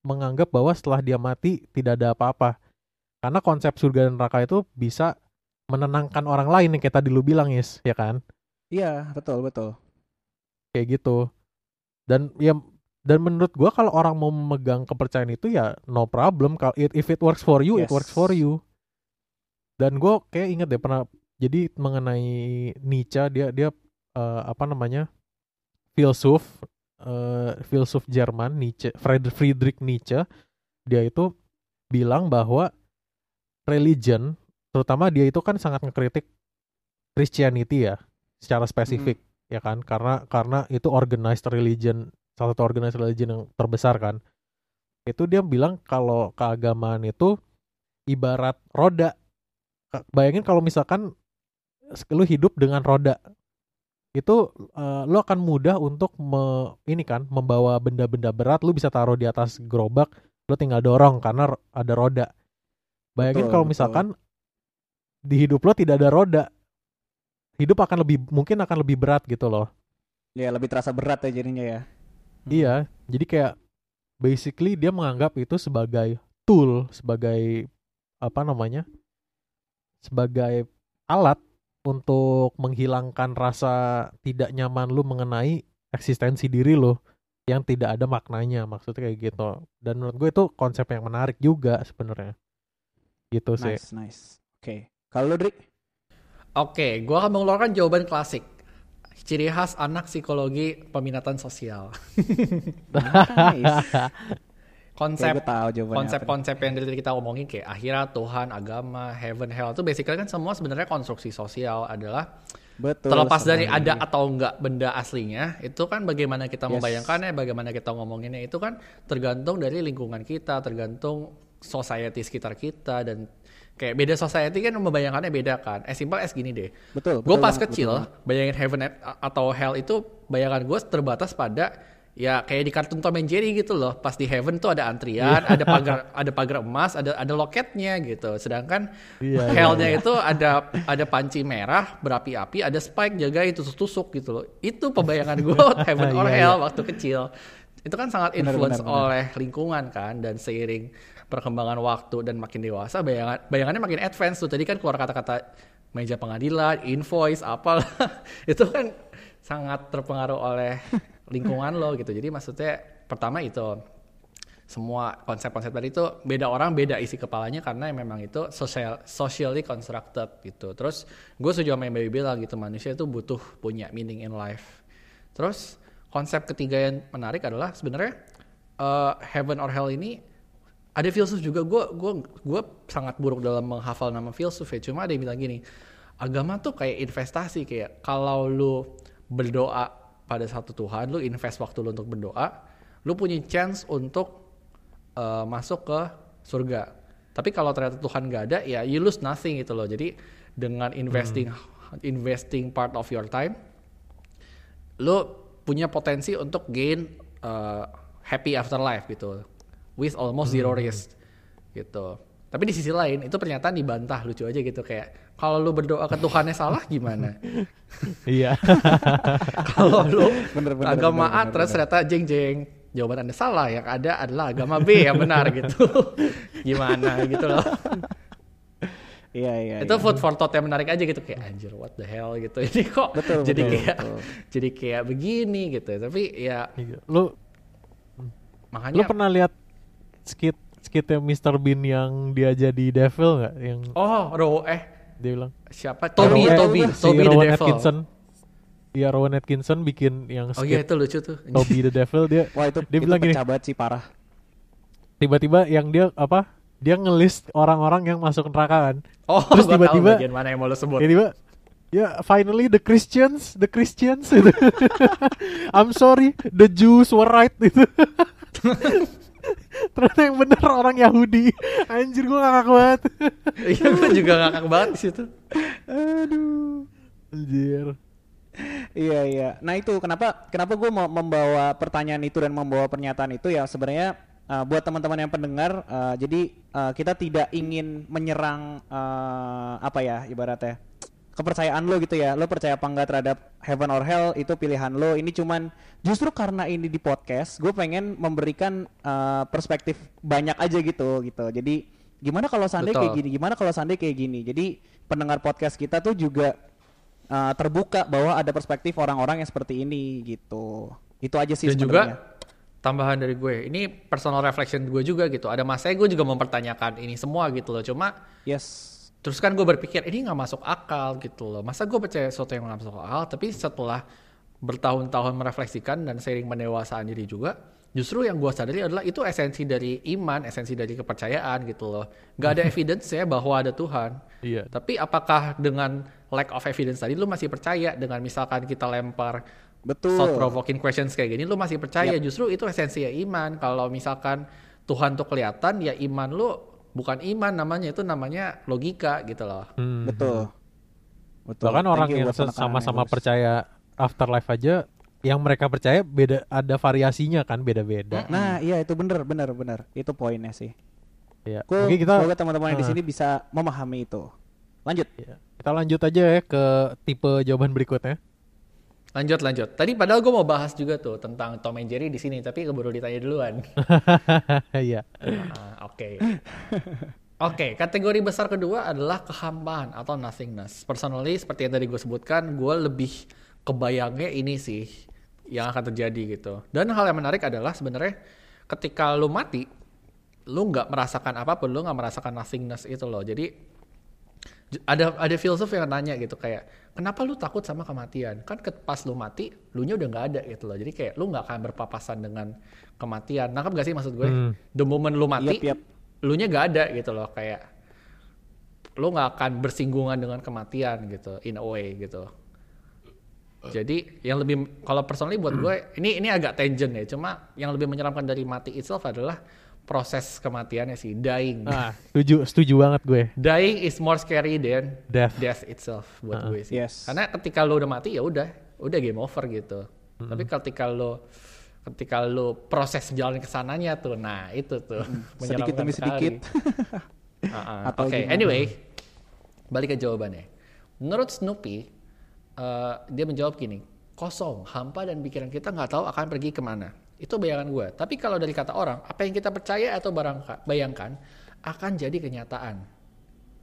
menganggap bahwa setelah dia mati tidak ada apa-apa. Karena konsep surga dan neraka itu bisa menenangkan orang lain yang kayak tadi lu bilang, Is, ya kan? iya betul betul kayak gitu dan ya dan menurut gua kalau orang mau memegang kepercayaan itu ya no problem kalau it- if it works for you it Yes. works for you dan gua kayak inget deh pernah jadi mengenai Nietzsche dia dia eh, apa namanya filsuf eh, filsuf Jerman Nietzsche Fried- Friedrich Nietzsche dia itu bilang bahwa religion terutama dia itu kan sangat ngekritik Christianity ya secara spesifik ya kan? Karena karena itu organized religion salah satu organized religion yang terbesar kan. Itu dia bilang kalau keagamaan itu ibarat roda. Bayangin kalau misalkan lu hidup dengan roda itu eh, lu akan mudah untuk me- ini kan membawa benda-benda berat lu bisa taruh di atas gerobak lu tinggal dorong karena ada roda bayangin kalau betul. misalkan di hidup lo tidak ada roda hidup akan lebih mungkin akan lebih berat gitu loh Ya lebih terasa berat ya jadinya ya. Iya, jadi kayak basically dia menganggap itu sebagai tool, sebagai apa namanya? Sebagai alat untuk menghilangkan rasa tidak nyaman lu mengenai eksistensi diri lu yang tidak ada maknanya, maksudnya kayak gitu. Dan menurut gue itu konsep yang menarik juga sebenarnya. Gitu sih. Nice, nice. Oke. Kalau lu Dri? Oke, gua akan mengeluarkan jawaban klasik. Ciri khas anak psikologi peminatan sosial. Nice. Konsep konsep-konsep yang dari kita omongin kayak akhirat, Tuhan, agama, heaven, hell itu basically kan semua sebenarnya konstruksi sosial adalah Betul. terlepas dari sekali. ada atau enggak benda aslinya itu kan bagaimana kita Yes. membayangkannya, bagaimana kita ngomonginnya itu kan tergantung dari lingkungan kita, tergantung society sekitar kita dan kayak beda society kan membayangkannya beda kan. Eh simpel as gini deh. Betul. Gue pas banget, kecil betul bayangin heaven at- atau hell itu bayangan gue terbatas pada ya kayak di kartun Tom and Jerry gitu loh. Pas di heaven tuh ada antrian, Iya. ada pagar ada pagar emas, ada ada loketnya gitu. Sedangkan Iya, iya, hellnya itu ada ada panci merah berapi-api, ada spike jaga itu tusuk gitu loh. Itu pembayangan gue heaven or Iya, hell iya. waktu kecil. Itu kan sangat Benar, influence benar, benar. oleh lingkungan kan dan seiring perkembangan waktu dan makin dewasa bayangan bayangannya makin advance tuh. Tadi kan keluar kata-kata meja pengadilan, invoice, apalah. itu kan sangat terpengaruh oleh lingkungan lo gitu. Jadi maksudnya pertama itu semua konsep-konsep tadi itu beda orang beda isi kepalanya karena memang itu social socially constructed gitu. Terus gue setuju sama yang Baby bilang gitu manusia itu butuh punya meaning in life. Terus konsep ketiga yang menarik adalah sebenarnya eh, heaven or hell ini ada filsuf juga gue gue gue sangat buruk dalam menghafal nama filsuf ya cuma ada yang bilang gini agama tuh kayak investasi kayak kalau lu berdoa pada satu Tuhan lu invest waktu lu untuk berdoa lu punya chance untuk eh, masuk ke surga. Tapi kalau ternyata Tuhan gak ada ya you lose nothing gitu loh. Jadi dengan investing investing part of your time lu punya potensi untuk gain uh, happy afterlife gitu with almost zero risk gitu tapi di sisi lain itu pernyataan dibantah lucu aja gitu kayak kalau lu berdoa ke Tuhannya salah gimana Iya. kalau lu Bener, bener, agama bener, A terus ternyata jeng jeng jawaban anda salah yang ada adalah agama B yang benar gitu gimana gitu loh Iya, iya. itu iya. food for thought yang menarik aja gitu kayak anjir what the hell gitu ini kok Betul, jadi betul, kayak betul. jadi kayak begini gitu tapi ya Iya. Lu lu makanya pernah lihat skit skitnya Mr Bean yang dia jadi devil nggak? Yang oh ro eh. dia bilang siapa? Toby Rowan- Toby. si Toby the Rowan Devil. Atkinson. Iya Rowan Atkinson bikin yang oh iya skit itu lucu tuh. Toby the Devil. Dia Wah itu dia itu bilang gini pecah banget sih parah. tiba-tiba yang dia apa? Dia ngelist orang-orang yang masuk neraka kan. Oh Terus tiba-tiba- bagian mana yang mau lo sebut. tiba-tiba ya finally the Christians the Christians. I'm sorry the Jews were right. gitu ternyata yang bener orang Yahudi. Anjir gua ngakak banget. Iya gue juga ngakak banget di situ. Aduh. Anjir. Iya iya. Nah itu kenapa kenapa gue mau membawa pertanyaan itu dan membawa pernyataan itu ya? Sebenarnya uh, buat teman-teman yang pendengar uh, jadi uh, kita tidak ingin menyerang uh, apa ya ibaratnya kepercayaan lo gitu ya. Lo percaya apa enggak terhadap heaven or hell itu pilihan lo. Ini cuman justru karena ini di podcast gue pengen memberikan uh, perspektif banyak aja gitu gitu. Jadi gimana kalau seandainya kayak gini? Gimana kalau seandainya kayak gini? Jadi pendengar podcast kita tuh juga uh, terbuka bahwa ada perspektif orang-orang yang seperti ini gitu. Itu aja sih dan juga tambahan dari gue ini personal reflection gue juga gitu. Ada masanya gue juga mempertanyakan ini semua gitu loh. Cuma Yes. Terus kan gue berpikir ini nggak masuk akal gitu loh. Masa gue percaya sesuatu yang nggak masuk akal, tapi setelah bertahun-tahun merefleksikan dan seiring pendewasaan diri juga, justru yang gue sadari adalah itu esensi dari iman, esensi dari kepercayaan gitu loh. Gak ada evidence ya bahwa ada Tuhan. iya Tapi apakah dengan lack of evidence tadi lu masih percaya dengan misalkan kita lempar Betul. thought provoking questions kayak gini lu masih percaya justru itu esensi ya iman kalau misalkan Tuhan tuh kelihatan ya iman lu bukan iman namanya itu namanya logika gitu loh Hmm. Betul. Betul. Bahkan orang yang sama-sama percaya afterlife aja, yang mereka percaya beda ada variasinya kan beda-beda. Nah, iya itu bener bener bener. Itu poinnya sih. Ya. Gua, Mungkin kita semoga teman-teman yang di Ah. sini bisa memahami itu. Lanjut. ya, kita lanjut aja ya ke tipe jawaban berikutnya. Lanjut lanjut. Tadi padahal gue mau bahas juga tuh tentang Tom and Jerry di sini, tapi keburu ditanya duluan. Iya. Ah, Oke. Oke, kategori besar kedua adalah kehampaan atau nothingness. Personally, seperti yang tadi gue sebutkan, gue lebih kebayangnya ini sih yang akan terjadi gitu. Dan hal yang menarik adalah sebenarnya ketika lu mati, lu nggak merasakan apa pun, lu nggak merasakan nothingness itu loh. Jadi ada ada filsuf yang nanya gitu kayak kenapa lu takut sama kematian? Kan ke- pas lu mati lu nya udah nggak ada gitu loh. Jadi kayak lu nggak akan berpapasan dengan kematian. Nangkap gak sih maksud gue? Hmm. the moment lu mati Yap, yap. lu nya nggak ada gitu loh. Kayak lu nggak akan bersinggungan dengan kematian gitu in a way gitu. Jadi yang lebih kalau personally buat gue ini ini agak tangent ya. Cuma yang lebih menyeramkan dari mati itself adalah proses kematiannya sih dying Nah, setuju, setuju banget gue. dying is more scary than Death. death itself buat Uh-uh. gue sih. Yes. Karena ketika lu udah mati ya udah, udah game over gitu. Tapi ketika lu ketika lu proses jalan ke sananya tuh, nah itu tuh Sedikit menyeramkan demi sedikit. Uh-uh. Atau Oke, gimana? anyway, balik ke jawabannya. Menurut Snoopy, eh, dia menjawab gini, kosong, hampa dan pikiran kita nggak tahu akan pergi ke mana. Itu bayangan gue. Tapi kalau dari kata orang, apa yang kita percaya atau barangka, bayangkan akan jadi kenyataan.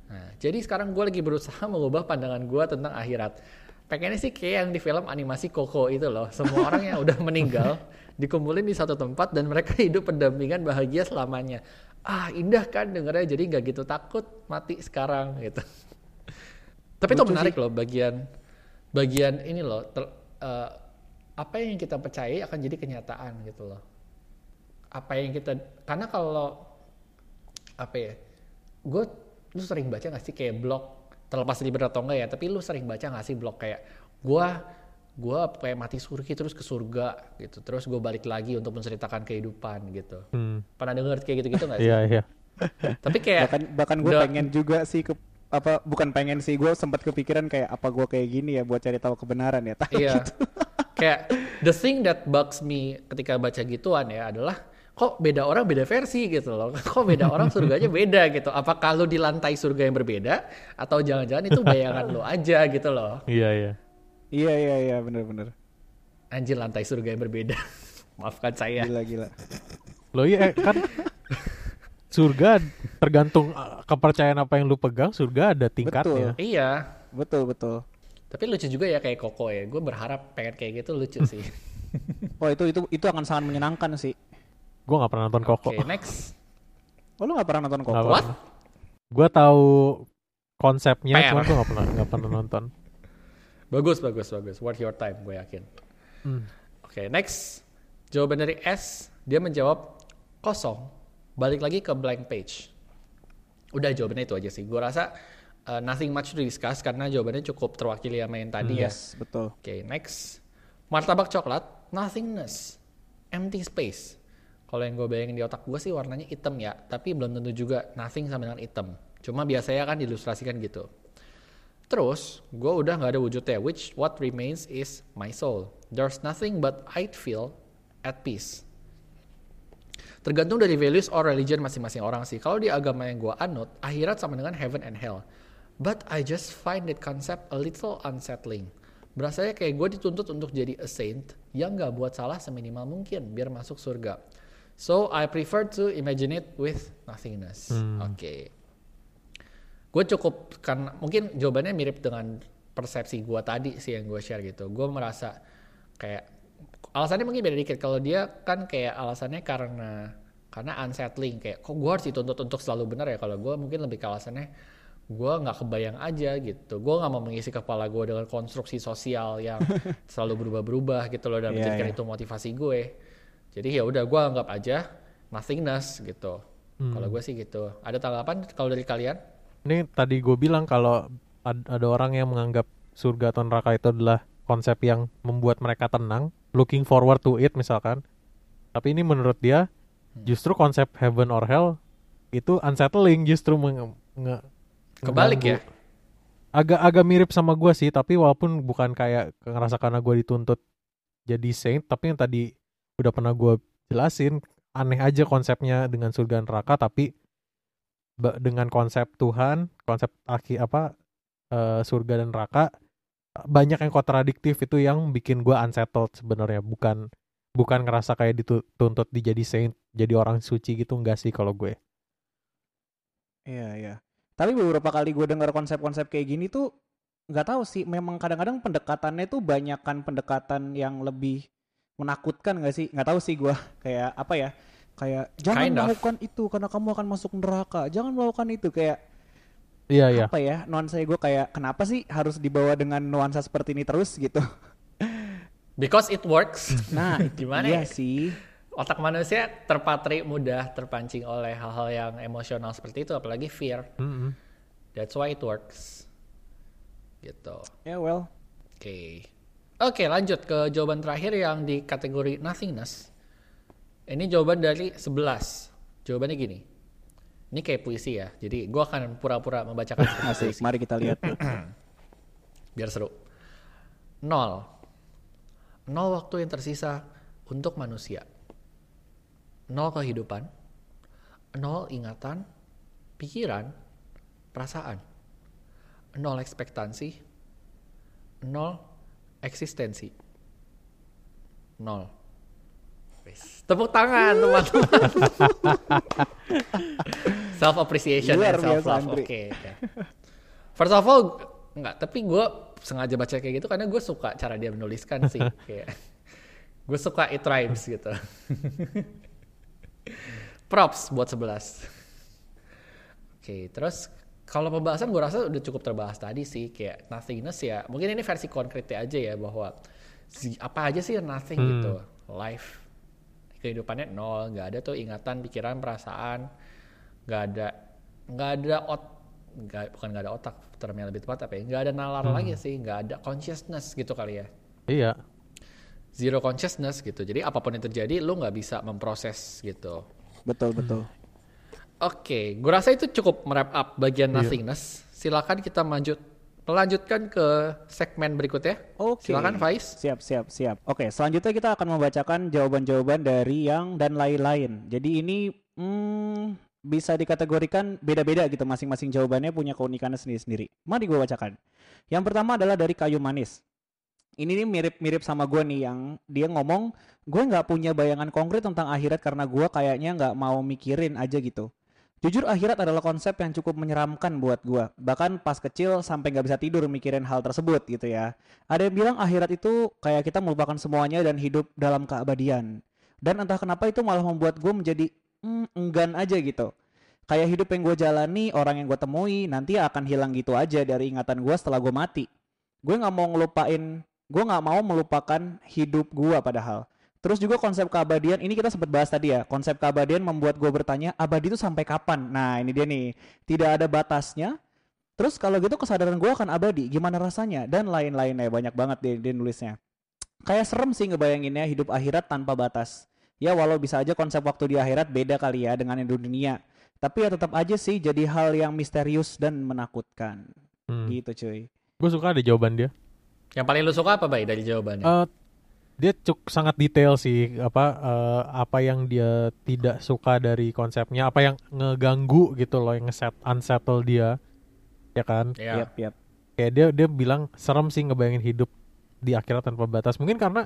Nah, jadi sekarang gue lagi berusaha mengubah pandangan gue tentang akhirat. Pengennya sih kayak yang di film animasi Coco itu loh. Semua orang yang udah meninggal dikumpulin di satu tempat dan mereka hidup pendampingan bahagia selamanya. Ah indah kan dengernya jadi nggak gitu takut mati sekarang gitu. Tapi itu Lucu menarik sih. loh bagian bagian ini loh. ter- eh, apa yang kita percayai akan jadi kenyataan gitu loh. Apa yang kita karena kalau apa ya gue lu sering baca gak sih kayak blog terlepas libet atau enggak ya tapi lu sering baca gak sih blog kayak gue gue kayak mati surga terus ke surga gitu terus gue balik lagi untuk menceritakan kehidupan gitu Hmm. pernah denger kayak gitu-gitu gak sih Iya, iya. tapi kayak bahkan bahkan gue pengen juga sih ke apa bukan pengen sih gue sempat kepikiran kayak apa gue kayak gini ya buat cari tahu kebenaran ya Tapi Iya. kayak the thing that bugs me ketika baca gituan ya adalah kok beda orang beda versi gitu loh. Kok beda orang surganya beda gitu. Apakah lu di lantai surga yang berbeda atau jangan-jangan itu bayangan lu aja gitu loh. Iya, iya. iya iya iya bener-bener Anjir lantai surga yang berbeda. Maafkan saya. gila gila Loh iya eh, kan surga tergantung uh, kepercayaan apa yang lu pegang, surga ada tingkatnya. Iya. betul betul Tapi lucu juga ya kayak Koko ya. Gue berharap pengen kayak gitu lucu sih. oh itu itu itu akan sangat menyenangkan sih Gue nggak pernah nonton Oke, Koko. next. oh lu nggak pernah nonton Koko What? Gue tahu konsepnya, cuma gue nggak pernah nggak pernah nonton. Bagus, bagus, bagus. Worth your time, gue yakin. Hmm. Oke, next. Jawaban dari S, dia menjawab kosong. Balik lagi ke blank page. Udah jawabannya itu aja sih. Gue rasa uh, nothing much to discuss karena jawabannya cukup terwakili sama yang tadi ya. yes betul Oke, next. Martabak coklat, nothingness. Empty space. Kalau yang gue bayangin di otak gue sih warnanya hitam ya. Tapi belum tentu juga nothing sama dengan hitam. Cuma biasanya kan diilustrasikan gitu. Terus, gue udah nggak ada wujudnya. Which what remains is my soul. There's nothing but I'd feel at peace. Tergantung dari values or religion masing-masing orang sih. Kalau di agama yang gue anut, akhirat sama dengan heaven and hell. But I just find that concept a little unsettling. Berasanya kayak gue dituntut untuk jadi a saint yang gak buat salah seminimal mungkin biar masuk surga. So I prefer to imagine it with nothingness. Oke. Gue cukup karena mungkin jawabannya mirip dengan persepsi gue tadi sih yang gue share gitu. Gue merasa kayak alasannya mungkin beda dikit. Kalau dia kan kayak alasannya karena karena unsettling kayak kok gue harus dituntut untuk selalu benar ya. Kalau gue mungkin lebih ke alasannya gue nggak kebayang aja gitu. Gue nggak mau mengisi kepala gue dengan konstruksi sosial yang selalu berubah-berubah gitu loh dan menjadikan iya. itu motivasi gue. Jadi ya udah gue anggap aja nothingness gitu. Kalau gue sih gitu. Ada tanggapan kalau dari kalian? Ini tadi gue bilang kalau ad- ada orang yang menganggap surga atau neraka itu adalah konsep yang membuat mereka tenang, looking forward to it misalkan. Tapi ini menurut dia justru konsep heaven or hell itu unsettling justru meng- nge- Kebalik ya? agak-agak mirip sama gua sih tapi walaupun bukan kayak ngerasa karena gua dituntut jadi saint tapi yang tadi udah pernah gua jelasin aneh aja konsepnya dengan surga dan neraka tapi dengan konsep Tuhan konsep akhir apa eh, surga dan neraka banyak yang kontradiktif itu yang bikin gua unsettled sebenarnya bukan bukan ngerasa kayak dituntut dijadi saint jadi orang suci gitu enggak sih kalau gue Iya iya. Tapi beberapa kali gue dengar konsep-konsep kayak gini tuh nggak tahu sih. Memang kadang-kadang pendekatannya tuh banyakkan pendekatan yang lebih menakutkan nggak sih? Nggak tahu sih gue. Kayak apa ya? Kayak jangan Kind of. melakukan itu karena kamu akan masuk neraka. Jangan melakukan itu kayak iya iya apa ya? Nuansa gue kayak kenapa sih harus dibawa dengan nuansa seperti ini terus gitu? Because it works. Nah Gimana iya ya? sih. Otak manusia terpatri mudah terpancing oleh hal-hal yang emosional seperti itu, apalagi fear. Mm-mm. That's why it works. Gitu. Ya well. Oke. Oke, lanjut ke jawaban terakhir yang di kategori nothingness. Ini jawaban dari 11. Jawabannya gini. Ini kayak puisi ya. Jadi gua akan pura-pura membacakan Asik. puisi Mari kita lihat. biar seru. Nol. Nol waktu yang tersisa untuk manusia. Nol kehidupan. Nol ingatan, pikiran, perasaan. Nol ekspektasi. Nol eksistensi. Nol. Tepuk tangan teman-teman. self appreciation Luar and self love. Oke. oke. First of all, enggak. Tapi gue sengaja baca kayak gitu karena gue suka cara dia menuliskan sih. kayak gue suka it rhymes gitu. Props buat 11. Oke, terus kalau pembahasan gue rasa udah cukup terbahas tadi sih kayak nothingness ya. Mungkin ini versi konkretnya aja ya bahwa apa aja sih nothing Hmm. gitu. Life kehidupannya nol, nggak ada tuh ingatan, pikiran, perasaan, nggak ada nggak ada ot nggak bukan nggak ada otak termnya lebih tepat apa ya nggak ada nalar Hmm. lagi sih nggak ada consciousness gitu kali ya iya zero consciousness gitu jadi apa pun yang terjadi lu nggak bisa memproses gitu Betul betul. Oke, gue rasa itu cukup merap up bagian Iya. nothingness. Silakan kita lanjut melanjutkan ke segmen berikutnya. Oke. Silakan Faiz. Siap, siap, siap. Oke, selanjutnya kita akan membacakan jawaban-jawaban dari yang dan lain-lain. Jadi ini hmm, bisa dikategorikan beda-beda gitu masing-masing jawabannya punya keunikannya sendiri-sendiri. Mari gue bacakan. Yang pertama adalah dari kayu manis. Ini nih mirip-mirip sama gue nih yang dia ngomong gue nggak punya bayangan konkret tentang akhirat karena gue kayaknya nggak mau mikirin aja gitu. Jujur akhirat adalah konsep yang cukup menyeramkan buat gue. Bahkan pas kecil sampai nggak bisa tidur mikirin hal tersebut gitu ya. Ada yang bilang akhirat itu kayak kita melupakan semuanya dan hidup dalam keabadian. Dan entah kenapa itu malah membuat gue menjadi mm, enggan aja gitu. Kayak hidup yang gue jalani, orang yang gue temui nanti akan hilang gitu aja dari ingatan gue setelah gue mati. Gue nggak mau ngelupain, gue nggak mau melupakan hidup gue padahal. Terus juga konsep keabadian, ini kita sempat bahas tadi ya. Konsep keabadian membuat gue bertanya, abadi itu sampai kapan? Nah ini dia nih, tidak ada batasnya. Terus kalau gitu kesadaran gue akan abadi, gimana rasanya? Dan lain-lainnya, banyak banget dia, dia nulisnya. Kayak serem sih ngebayanginnya hidup akhirat tanpa batas. Ya walau bisa aja konsep waktu di akhirat beda kali ya dengan di dunia. Tapi ya tetap aja sih jadi hal yang misterius dan menakutkan. Hmm. Gitu cuy. gue suka ada jawaban dia Yang paling lu suka apa Bay dari jawabannya? Eh, dia cuk sangat detail sih apa eh, apa yang dia tidak suka dari konsepnya apa yang ngeganggu gitu loh yang ngeset unsettle dia ya kan ya. Yap, yap. kayak dia dia bilang serem sih ngebayangin hidup di akhirat tanpa batas mungkin karena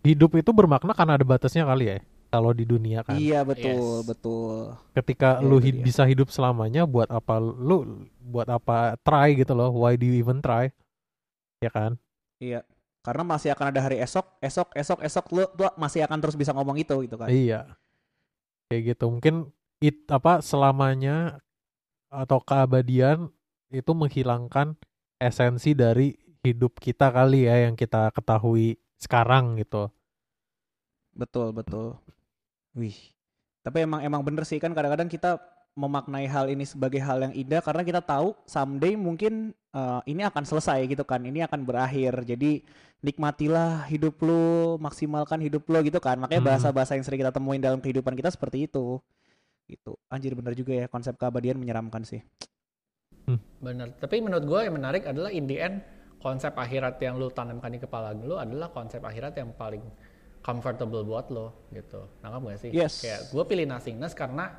hidup itu bermakna karena ada batasnya kali ya kalau di dunia kan Iya betul, Yes. betul. ketika Ya, lu hid- bisa hidup selamanya buat apa lu buat apa try gitu loh why do you even try ya kan Iya. Karena masih akan ada hari esok, esok, esok, esok lu, lu masih akan terus bisa ngomong itu gitu kan. Iya. Kayak gitu. Mungkin it apa selamanya atau keabadian itu menghilangkan esensi dari hidup kita kali ya yang kita ketahui sekarang gitu. Betul, betul. Wih. Tapi emang emang bener sih kan kadang-kadang kita memaknai hal ini sebagai hal yang indah karena kita tahu someday mungkin eh, ini akan selesai gitu kan. Ini akan berakhir. Jadi nikmatilah hidup lu, maksimalkan hidup lu gitu kan. Makanya Hmm. bahasa-bahasa yang sering kita temuin dalam kehidupan kita seperti itu. Gitu. Anjir bener juga ya konsep keabadian menyeramkan sih. Bener. Tapi menurut gue yang menarik adalah in the end konsep akhirat yang lu tanamkan di kepala lu adalah konsep akhirat yang paling comfortable buat lo gitu. Nangkap gak sih? Yes. Kayak gue pilih nothingness karena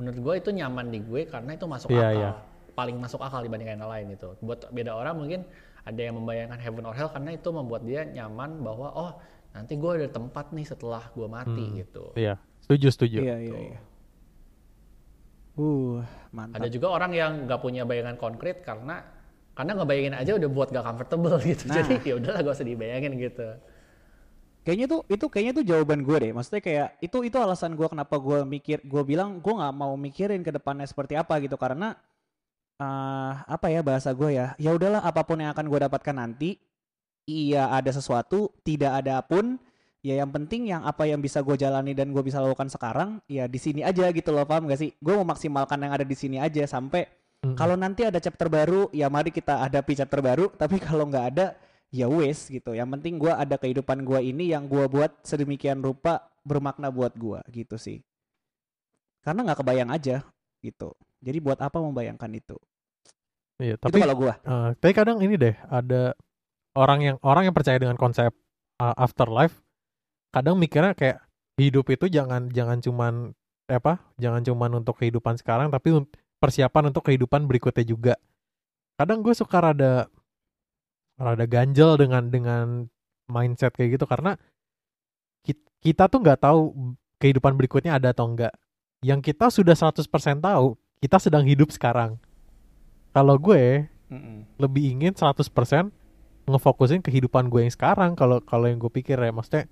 menurut gue itu nyaman di gue karena itu masuk Iya, akal. iya. Paling masuk akal dibandingkan yang lain itu. Buat beda orang mungkin ada yang membayangkan heaven or hell karena itu membuat dia nyaman bahwa oh nanti gue ada tempat nih setelah gue mati Hmm. gitu. Iya, setuju setuju. Iya iya iya. Uh, mantap. Ada juga orang yang nggak punya bayangan konkret karena karena ngebayangin aja udah buat gak comfortable gitu. Nah. Jadi ya udahlah gak usah dibayangin gitu. Kayaknya tuh itu kayaknya tuh jawaban gue deh. Maksudnya kayak itu itu alasan gue kenapa gue mikir gue bilang gue nggak mau mikirin ke depannya seperti apa gitu karena eh apa ya bahasa gue ya ya udahlah apa pun yang akan gue dapatkan nanti iya ada sesuatu tidak ada pun ya yang penting yang apa yang bisa gue jalani dan gue bisa lakukan sekarang ya di sini aja gitu loh paham gak sih gue memaksimalkan yang ada di sini aja sampai Mm-mm. kalau nanti ada chapter baru ya mari kita hadapi chapter baru tapi kalau nggak ada ya wes gitu. Yang penting gue ada kehidupan gue ini yang gue buat sedemikian rupa bermakna buat gue gitu sih. Karena nggak kebayang aja gitu. Jadi buat apa membayangkan itu? Iya, itu tapi kalau gue eh, tapi kadang ini deh ada orang yang orang yang percaya dengan konsep uh, afterlife kadang mikirnya kayak hidup itu jangan jangan cuman apa jangan cuman untuk kehidupan sekarang tapi persiapan untuk kehidupan berikutnya juga. Kadang gue suka rada rada ganjel dengan dengan mindset kayak gitu. Karena ki- kita tuh nggak tahu kehidupan berikutnya ada atau enggak yang kita sudah 100% tahu kita sedang hidup sekarang. Kalau gue lebih ingin 100% ngefokusin kehidupan gue yang sekarang. Kalau kalau yang gue pikir ya maksudnya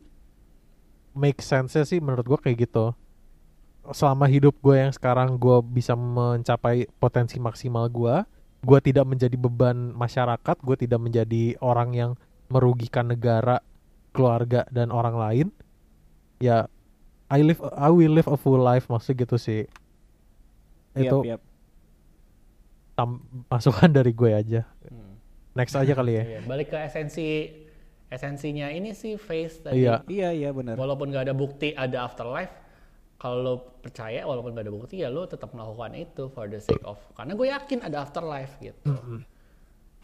make sense sih menurut gue kayak gitu. Selama hidup gue yang sekarang gue bisa mencapai potensi maksimal gue gue tidak menjadi beban masyarakat gue tidak menjadi orang yang merugikan negara keluarga dan orang lain ya I live I will live a full life maksudnya gitu sih itu yap. tam- masukan dari gue aja next aja kali ya Iya, balik ke esensi esensinya ini sih face tadi. Iya. iya iya benar Walaupun gak ada bukti ada afterlife, kalau lo percaya walaupun gak ada bukti ya lo tetap melakukan itu for the sake of karena gue yakin ada afterlife gitu.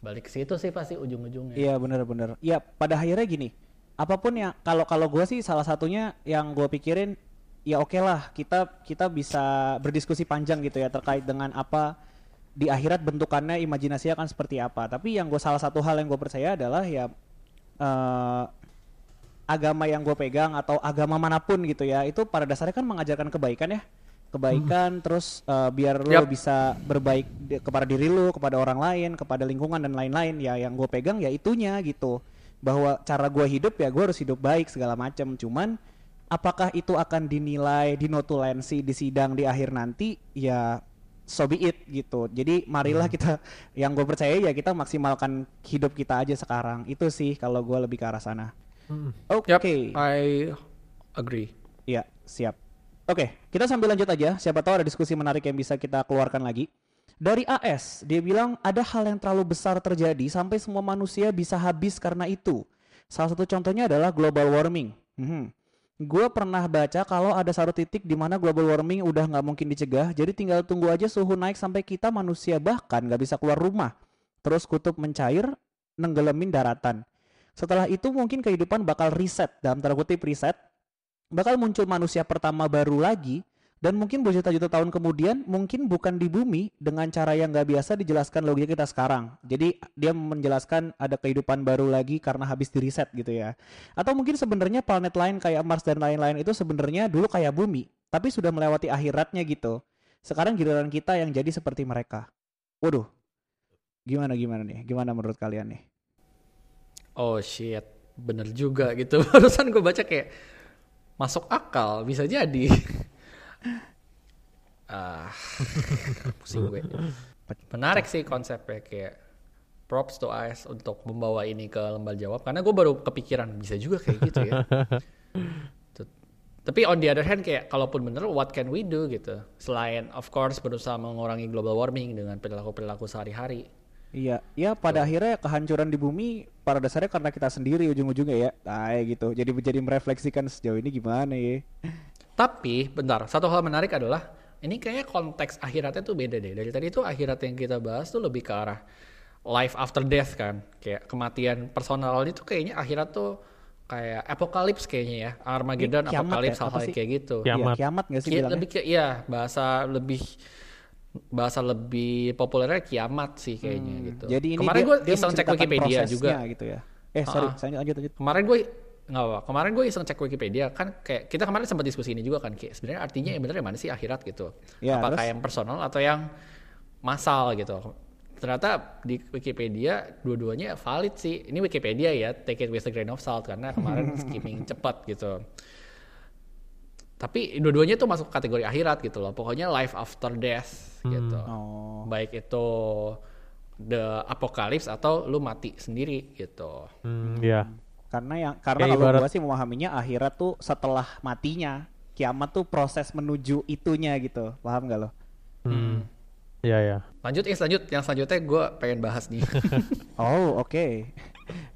Balik ke situ sih pasti ujung-ujungnya. Iya benar-benar. Iya pada akhirnya gini, apa pun yang kalau kalau gue sih salah satunya yang gue pikirin ya oke lah kita kita bisa berdiskusi panjang gitu ya terkait dengan apa di akhirat bentukannya imajinasinya akan seperti apa. Tapi yang gue salah satu hal yang gue percaya adalah ya eh, agama yang gue pegang atau agama mana pun gitu ya itu pada dasarnya kan mengajarkan kebaikan ya. Kebaikan terus eh, biar lo Yap. bisa berbaik di- kepada diri lo kepada orang lain kepada lingkungan dan lain-lain. Ya yang gue pegang ya itunya gitu. Bahwa cara gue hidup ya gue harus hidup baik segala macam cuman apakah itu akan dinilai dinotulensi di sidang di akhir nanti? Ya so be it gitu. Jadi marilah kita yang gue percaya ya kita maksimalkan hidup kita aja sekarang. Itu sih kalau gue lebih ke arah sana Mm. oke Yap, I agree. Iya, siap. Oke, kita sambil lanjut aja. Siapa tahu ada diskusi menarik yang bisa kita keluarkan lagi. Dari AS, dia bilang ada hal yang terlalu besar terjadi sampai semua manusia bisa habis karena itu. Salah satu contohnya adalah global warming. Gue pernah baca kalau ada satu titik di mana global warming udah nggak mungkin dicegah, jadi tinggal tunggu aja suhu naik sampai kita manusia bahkan nggak bisa keluar rumah. Terus kutub mencair, nenggelamin daratan. Setelah itu mungkin kehidupan bakal reset dalam tanda kutip reset bakal muncul manusia pertama baru lagi dan mungkin berjuta-juta tahun kemudian mungkin bukan di bumi dengan cara yang nggak biasa dijelaskan logika kita sekarang. Jadi dia menjelaskan ada kehidupan baru lagi karena habis di reset gitu ya. Atau mungkin sebenarnya planet lain kayak Mars dan lain-lain itu sebenarnya dulu kayak bumi tapi sudah melewati akhiratnya gitu. Sekarang giliran kita yang jadi seperti mereka. Waduh. Gimana gimana nih? Gimana menurut kalian nih? Oh shit, bener juga gitu. Barusan gue baca kayak masuk akal, bisa jadi. ah, pusing gue. Menarik sih konsepnya kayak props to us untuk membawa ini ke lembar jawab karena gue baru kepikiran bisa juga kayak gitu ya. Tapi on the other hand kayak kalaupun bener what can we do gitu. Selain of course berusaha mengurangi global warming dengan perilaku-perilaku sehari-hari. Iya, ya pada akhirnya kehancuran di bumi pada dasarnya karena kita sendiri ujung-ujungnya ya, kayak gitu. Jadi jadi merefleksikan sejauh ini gimana ya? Tapi bentar, satu hal menarik adalah ini kayaknya konteks akhiratnya tuh beda deh. Dari tadi tuh akhirat yang kita bahas tuh lebih ke arah life after death kan. Kayak kematian personal itu kayaknya akhirat tuh kayak apokalips kayaknya ya. Armageddon, apokalips ya? Apa hal-hal sih? kayak gitu. Kiamat. Iya, kiamat gak sih Ki- bilangnya? lebih ke iya bahasa lebih bahasa lebih populernya kiamat sih kayaknya gitu. Jadi ini kemarin gue iseng cek Wikipedia juga. gitu ya. Eh sorry, Ah-ah. lanjut lanjut lanjut. Kemarin gue nggak apa. Kemarin gue iseng cek Wikipedia kan kayak kita kemarin sempat diskusi ini juga kan kayak sebenarnya artinya yang benar yang mana sih akhirat gitu. Ya, Apakah terus? yang personal atau yang massal gitu. Ternyata di Wikipedia dua-duanya valid sih. Ini Wikipedia ya, take it with a grain of salt karena kemarin skimming cepat gitu. Tapi dua-duanya tuh masuk kategori akhirat gitu loh. Pokoknya life after death gitu. Oh. Baik itu the apocalypse atau lu mati sendiri gitu. Hmm, ya. Karena yang karena kalau ibarat- gua sih memahaminya akhirat tuh setelah matinya. Kiamat tuh proses menuju itunya gitu. Paham gak lo? Hmm. Ya ya. Lanjut, eh lanjut. Yang selanjutnya gue pengen bahas nih. Oh, oke.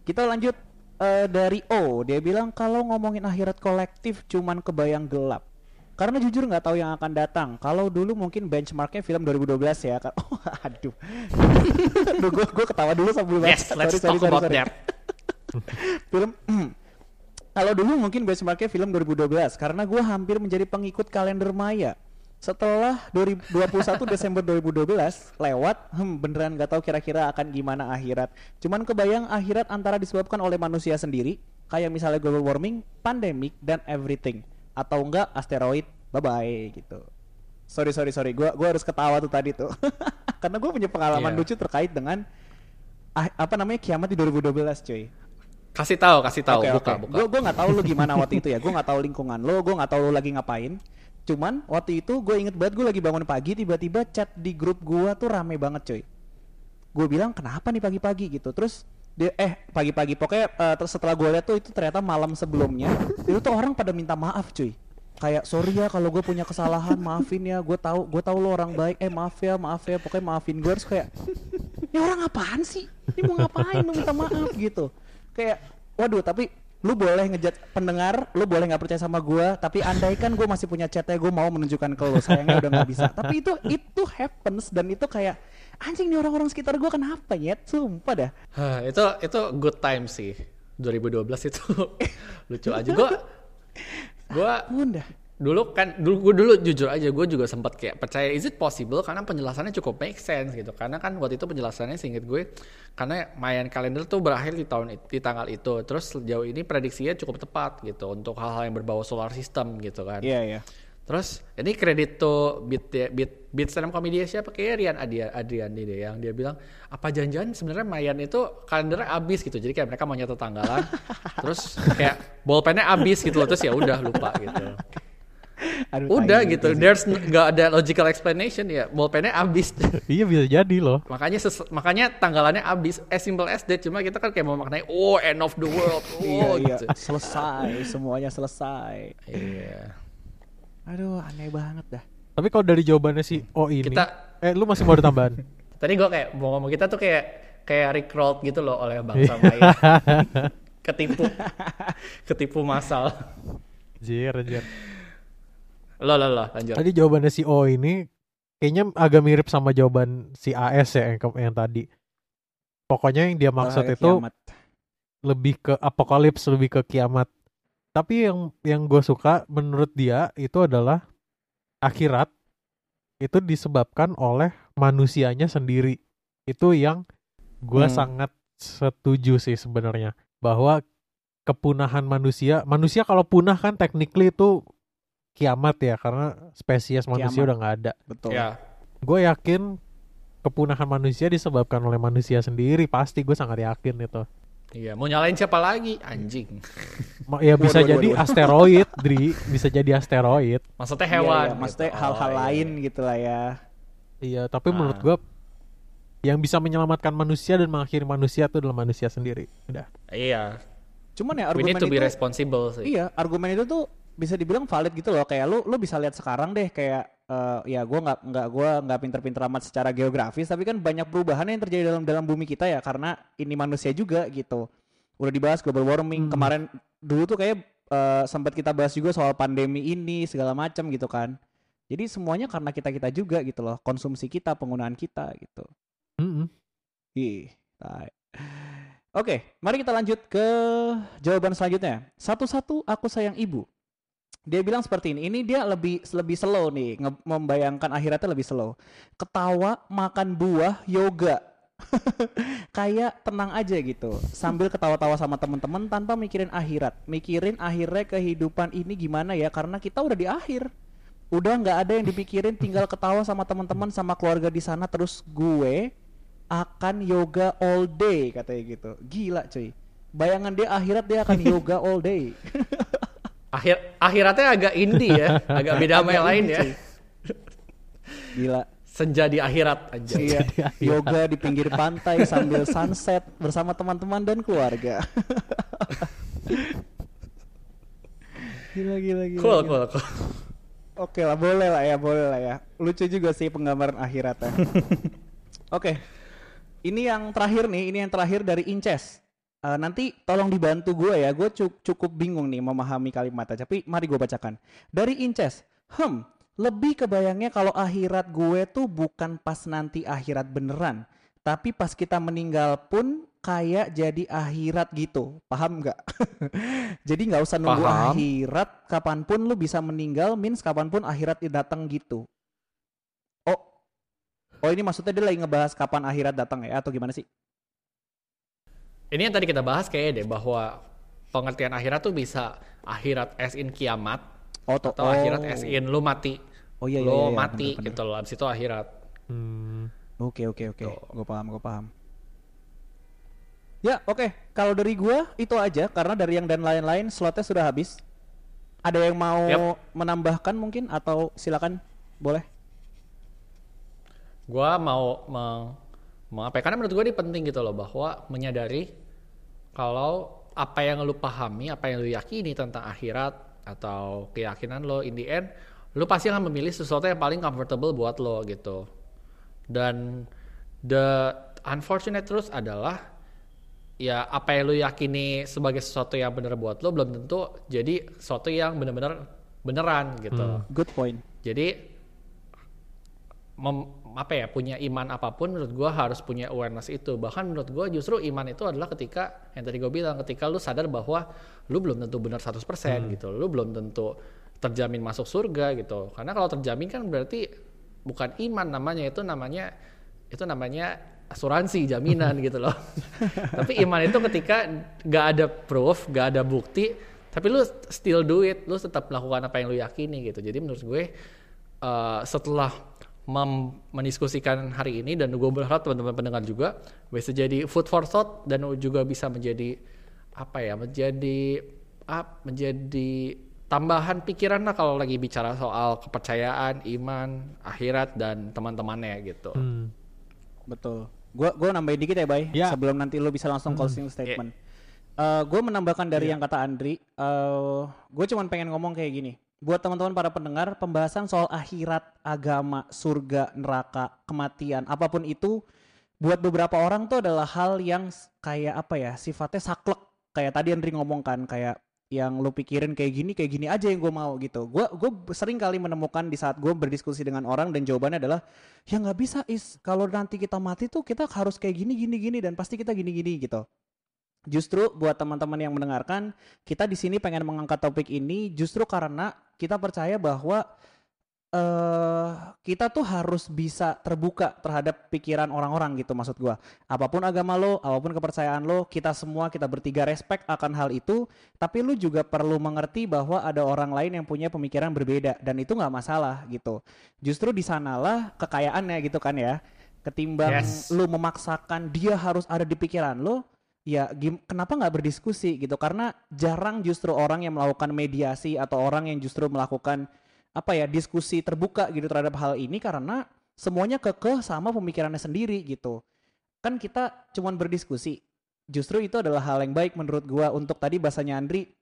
Kita lanjut eh, dari O. Dia bilang kalau ngomongin akhirat kolektif cuman kebayang gelap. Karena jujur nggak tahu yang akan datang. Kalau dulu mungkin benchmarknya film 2012 ya. Kan- Oh, aduh. Duh, gue gue ketawa dulu sebelum baca. yes, let's Sorry, sorry, talk sorry, about sorry. that. film kalau dulu mungkin benchmarknya film 2012 karena gue hampir menjadi pengikut kalender Maya setelah 2021 Desember 2012 lewat hmm, beneran gak tahu kira-kira akan gimana akhirat cuman kebayang akhirat antara disebabkan oleh manusia sendiri kayak misalnya global warming pandemic dan everything atau enggak asteroid bye bye gitu sorry sorry sorry gue gua harus ketawa tuh tadi tuh karena gue punya pengalaman Iya. lucu terkait dengan ah, apa namanya kiamat di 2012 cuy Kasih tahu, kasih tahu, Oke, buka, oke. buka. Gue gue nggak tahu lu gimana waktu itu ya. Gue nggak tahu lingkungan lo. Gue nggak tahu lu lagi ngapain. Cuman waktu itu gue inget banget gue lagi bangun pagi tiba-tiba chat di grup gue tuh rame banget cuy. Gue bilang kenapa nih pagi-pagi gitu. Terus dia eh pagi-pagi pokoknya eh, terus setelah gue lihat tuh itu ternyata malam sebelumnya itu tuh orang pada minta maaf cuy. Kayak sorry ya kalau gue punya kesalahan maafin ya gue tahu gue tahu lo orang baik eh maaf ya maaf ya pokoknya maafin gue harus kayak ini orang apaan sih ini mau ngapain lu minta maaf gitu kayak waduh tapi lu boleh ngejat pendengar lu boleh nggak percaya sama gua tapi andaikan gue masih punya chatnya gue mau menunjukkan ke lu sayangnya udah nggak bisa. Tapi itu itu happens dan itu kayak anjing nih orang-orang sekitar gua kenapa ya sumpah dah. Hah, itu itu good time sih. 2012 itu. Lucu aja. Gue gue dulu kan dulu gue dulu jujur aja gue juga sempat kayak percaya is it possible? Karena penjelasannya cukup make sense gitu. Karena kan waktu itu penjelasannya seinget gue karena Mayan kalender tuh berakhir di tahun di tanggal itu. Terus sejauh ini prediksinya cukup tepat gitu untuk hal-hal yang berbau solar system gitu kan. Iya iya. Terus ini kredit tuh beat beat beat stand up comedy siapa? Kayak Rian Adrian Adrian deh yang dia bilang apa janjian? Sebenarnya Mayan itu kalendernya abis gitu. Jadi kayak mereka mau nyatet tanggalan. Terus kayak bolpennya abis gitu loh. Terus ya udah lupa gitu Aduh, udah gitu. sih. there's nggak ada logical explanation ya. Bolpennya abis. Iya bisa jadi loh. makanya ses- makanya tanggalannya abis. As simple as that. Cuma kita kan kayak mau maknai oh end of the world. Iya oh iya. gitu. Selesai. Semuanya selesai. Iya. Aduh aneh banget dah. Tapi kalau dari jawabannya si O ini, Kita- eh lu masih mau ada tambahan? Tadi gue kayak mau ngomong kita tuh kayak kayak rickrolled gitu loh oleh bangsa Maya. ketipu. Ketipu masal. Jir, jir. Lo lo lo lanjut. Tadi jawabannya si O ini kayaknya agak mirip sama jawaban si AS ya yang, yang tadi. Pokoknya yang dia maksud Bahaya itu kiamat. lebih ke apokalips, lebih ke kiamat. Tapi yang yang gue suka menurut dia itu adalah akhirat itu disebabkan oleh manusianya sendiri. Itu yang gue Hmm. sangat setuju sih sebenarnya bahwa kepunahan manusia, manusia kalau punah kan technically itu kiamat ya karena spesies manusia Kiamat. udah nggak ada. betul Ya. Gue yakin kepunahan manusia disebabkan oleh manusia sendiri pasti gue sangat yakin itu. Iya, mau nyalain siapa lagi? Anjing. Ma- Ya bisa Waduh, waduh, jadi waduh. asteroid, Dri. Bisa jadi asteroid. Maksudnya Iya, hewan. iya, maksudnya gitu. hal-hal Oh, iya. lain gitu lah ya Iya, tapi menurut Ah. gua yang bisa menyelamatkan manusia dan mengakhiri manusia itu adalah manusia sendiri. Udah. Iya. cuman ya We argumen need to be itu responsible sih. Iya, argumen itu tuh bisa dibilang valid gitu loh. Kayak lu lu bisa lihat sekarang deh kayak eh, ya gua nggak nggak gua nggak pinter-pinter amat secara geografis, tapi kan banyak perubahan yang terjadi dalam dalam bumi kita ya karena ini manusia juga gitu. Udah dibahas global warming Hmm. kemarin dulu tuh kayak eh, sempat kita bahas juga soal pandemi ini segala macam gitu kan. Jadi semuanya karena kita-kita juga gitu loh, konsumsi kita, penggunaan kita gitu. Ih, tai. Oke, mari kita lanjut ke jawaban selanjutnya. Satu-satu aku sayang ibu. Dia bilang seperti ini. Ini dia lebih lebih slow nih, nge- membayangkan akhiratnya lebih slow. Ketawa, makan buah, yoga. Kayak tenang aja gitu, sambil ketawa-tawa sama teman-teman tanpa mikirin akhirat. Mikirin akhirnya kehidupan ini gimana ya karena kita udah di akhir. Udah nggak ada yang dipikirin, tinggal ketawa sama teman-teman sama keluarga di sana terus gue akan yoga all day katanya gitu. Gila cuy. Bayangan dia akhirat dia akan yoga all day. Akhir akhiratnya agak indie ya, agak beda sama yang lain ya. Gila. Senja di akhirat aja. Iya, yoga di pinggir pantai sambil sunset bersama teman-teman dan keluarga. gila gila gila. Cool, gila. cool, cool. Oke lah, boleh lah ya, boleh lah ya. Lucu juga sih penggambaran akhiratnya. Oke, ini yang terakhir nih, ini yang terakhir dari Inces. Eh, nanti tolong dibantu gue ya, gue cu- cukup bingung nih memahami kalimatnya. Tapi mari gue bacakan. Dari Inces, hmm, lebih kebayangnya kalau akhirat gue tuh bukan pas nanti akhirat beneran, tapi pas kita meninggal pun kayak jadi akhirat gitu. Paham nggak? jadi nggak usah nunggu Paham. akhirat, kapan pun lu bisa meninggal, means kapan pun akhirat datang gitu. Oh, oh ini maksudnya dia lagi ngebahas kapan akhirat datang ya atau gimana sih? Ini yang tadi kita bahas kayaknya deh bahwa pengertian akhirat tuh bisa akhirat as in kiamat Oh, to- atau oh. akhirat as in lu mati. Oh iya iya, lu iya, mati bener-bener. gitu loh. Abis itu akhirat. Hmm. Oke oke oke, gue paham gue paham. Ya oke, kalau dari gua itu aja karena dari yang dan lain-lain slotnya sudah habis. Ada yang mau Yap. menambahkan mungkin atau silakan boleh. Gua mau meng, meng- apa ya, karena menurut gue ini penting gitu loh bahwa menyadari kalau apa yang lu pahami, apa yang lu yakini tentang akhirat atau keyakinan lo in the end, lu pasti akan memilih sesuatu yang paling comfortable buat lo gitu. Dan the unfortunate truth adalah ya apa yang lu yakini sebagai sesuatu yang benar buat lo belum tentu jadi sesuatu yang benar-benar beneran gitu. Good point. Jadi mem- apa ya punya iman apa pun menurut gua harus punya awareness itu. Bahkan menurut gua justru iman itu adalah ketika yang tadi gue bilang ketika lu sadar bahwa lu belum tentu benar 100% gitu. Lu belum tentu terjamin masuk surga gitu. Karena kalau terjamin kan berarti bukan iman namanya itu namanya itu namanya asuransi jaminan gitu loh. Tapi iman itu ketika nggak ada proof nggak ada bukti tapi lu still do it lu tetap melakukan apa yang lu yakini gitu. Jadi menurut gue eh, setelah mendiskusikan hari ini dan gue berharap teman-teman pendengar juga bisa jadi food for thought dan juga bisa menjadi apa ya menjadi ah, menjadi tambahan pikiran lah kalau lagi bicara soal kepercayaan iman akhirat dan teman-temannya gitu Hmm. Betul. Gua gua nambahin dikit ya, Bay. Ya. Sebelum nanti lu bisa langsung closing statement. Eh gue menambahkan dari yang kata Andri, eh gue cuman pengen ngomong kayak gini. Buat teman-teman para pendengar, pembahasan soal akhirat, agama, surga, neraka, kematian, apa pun itu, buat beberapa orang tuh adalah hal yang kayak apa ya, sifatnya saklek. Kayak tadi Andri ngomong kan, kayak yang lu pikirin kayak gini, kayak gini aja yang gue mau gitu. Gue gue sering kali menemukan di saat gue berdiskusi dengan orang dan jawabannya adalah ya nggak bisa is kalau nanti kita mati tuh kita harus kayak gini gini gini dan pasti kita gini gini gitu justru buat teman-teman yang mendengarkan kita di sini pengen mengangkat topik ini justru karena kita percaya bahwa eh kita tuh harus bisa terbuka terhadap pikiran orang-orang gitu maksud gua. Apa pun agama lo apa pun kepercayaan lo kita semua kita bertiga respect akan hal itu. Tapi lu juga perlu mengerti bahwa ada orang lain yang punya pemikiran berbeda dan itu nggak masalah gitu. Justru di sanalah kekayaannya gitu kan ya. Ketimbang Yes. lu memaksakan dia harus ada di pikiran lo ya gim- kenapa nggak berdiskusi gitu? Karena jarang justru orang yang melakukan mediasi atau orang yang justru melakukan apa ya diskusi terbuka gitu terhadap hal ini karena semuanya kekeh sama pemikirannya sendiri gitu. Kan kita cuman berdiskusi. Justru itu adalah hal yang baik menurut gua untuk tadi bahasanya Andri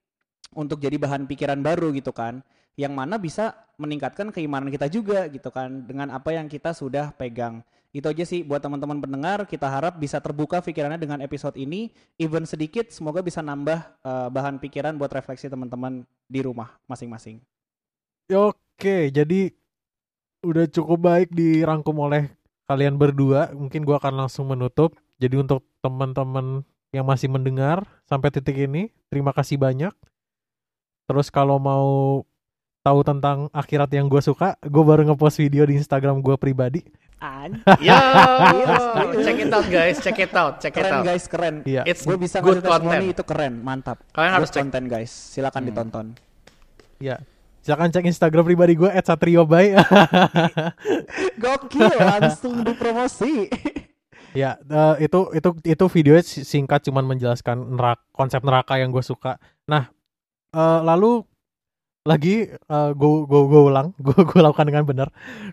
untuk jadi bahan pikiran baru gitu kan yang mana bisa meningkatkan keimanan kita juga gitu kan dengan apa yang kita sudah pegang itu aja sih buat teman-teman pendengar kita harap bisa terbuka pikirannya dengan episode ini even sedikit semoga bisa nambah eh, bahan pikiran buat refleksi teman-teman di rumah masing-masing Oke, jadi udah cukup baik dirangkum oleh kalian berdua. Mungkin gua akan langsung menutup. Jadi untuk teman-teman yang masih mendengar sampai titik ini, terima kasih banyak. Terus kalau mau tahu tentang akhirat yang gue suka, gue baru ngepost video di Instagram gue pribadi. An- Yo, Serius, serius. check it out guys, check it out, check it keren out. guys, keren. Iya. It's Gue bisa good content. itu keren, mantap. Kalian harus Good cek. konten guys, silakan Hmm. ditonton. Ya, silakan cek Instagram pribadi gue @satriobay. Gokil, langsung dipromosi. ya, eh, itu itu itu video singkat cuman menjelaskan neraka, konsep neraka yang gue suka. Nah, eh, lalu lagi gue gue gue ulang, gue gue lakukan dengan benar.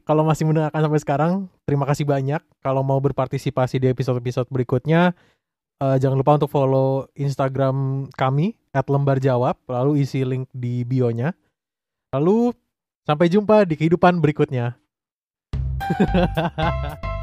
Kalau masih mendengarkan sampai sekarang, terima kasih banyak. Kalau mau berpartisipasi di episode-episode berikutnya, eh, jangan lupa untuk follow Instagram kami @lembarjawab, lalu isi link di bio-nya. Lalu sampai jumpa di kehidupan berikutnya.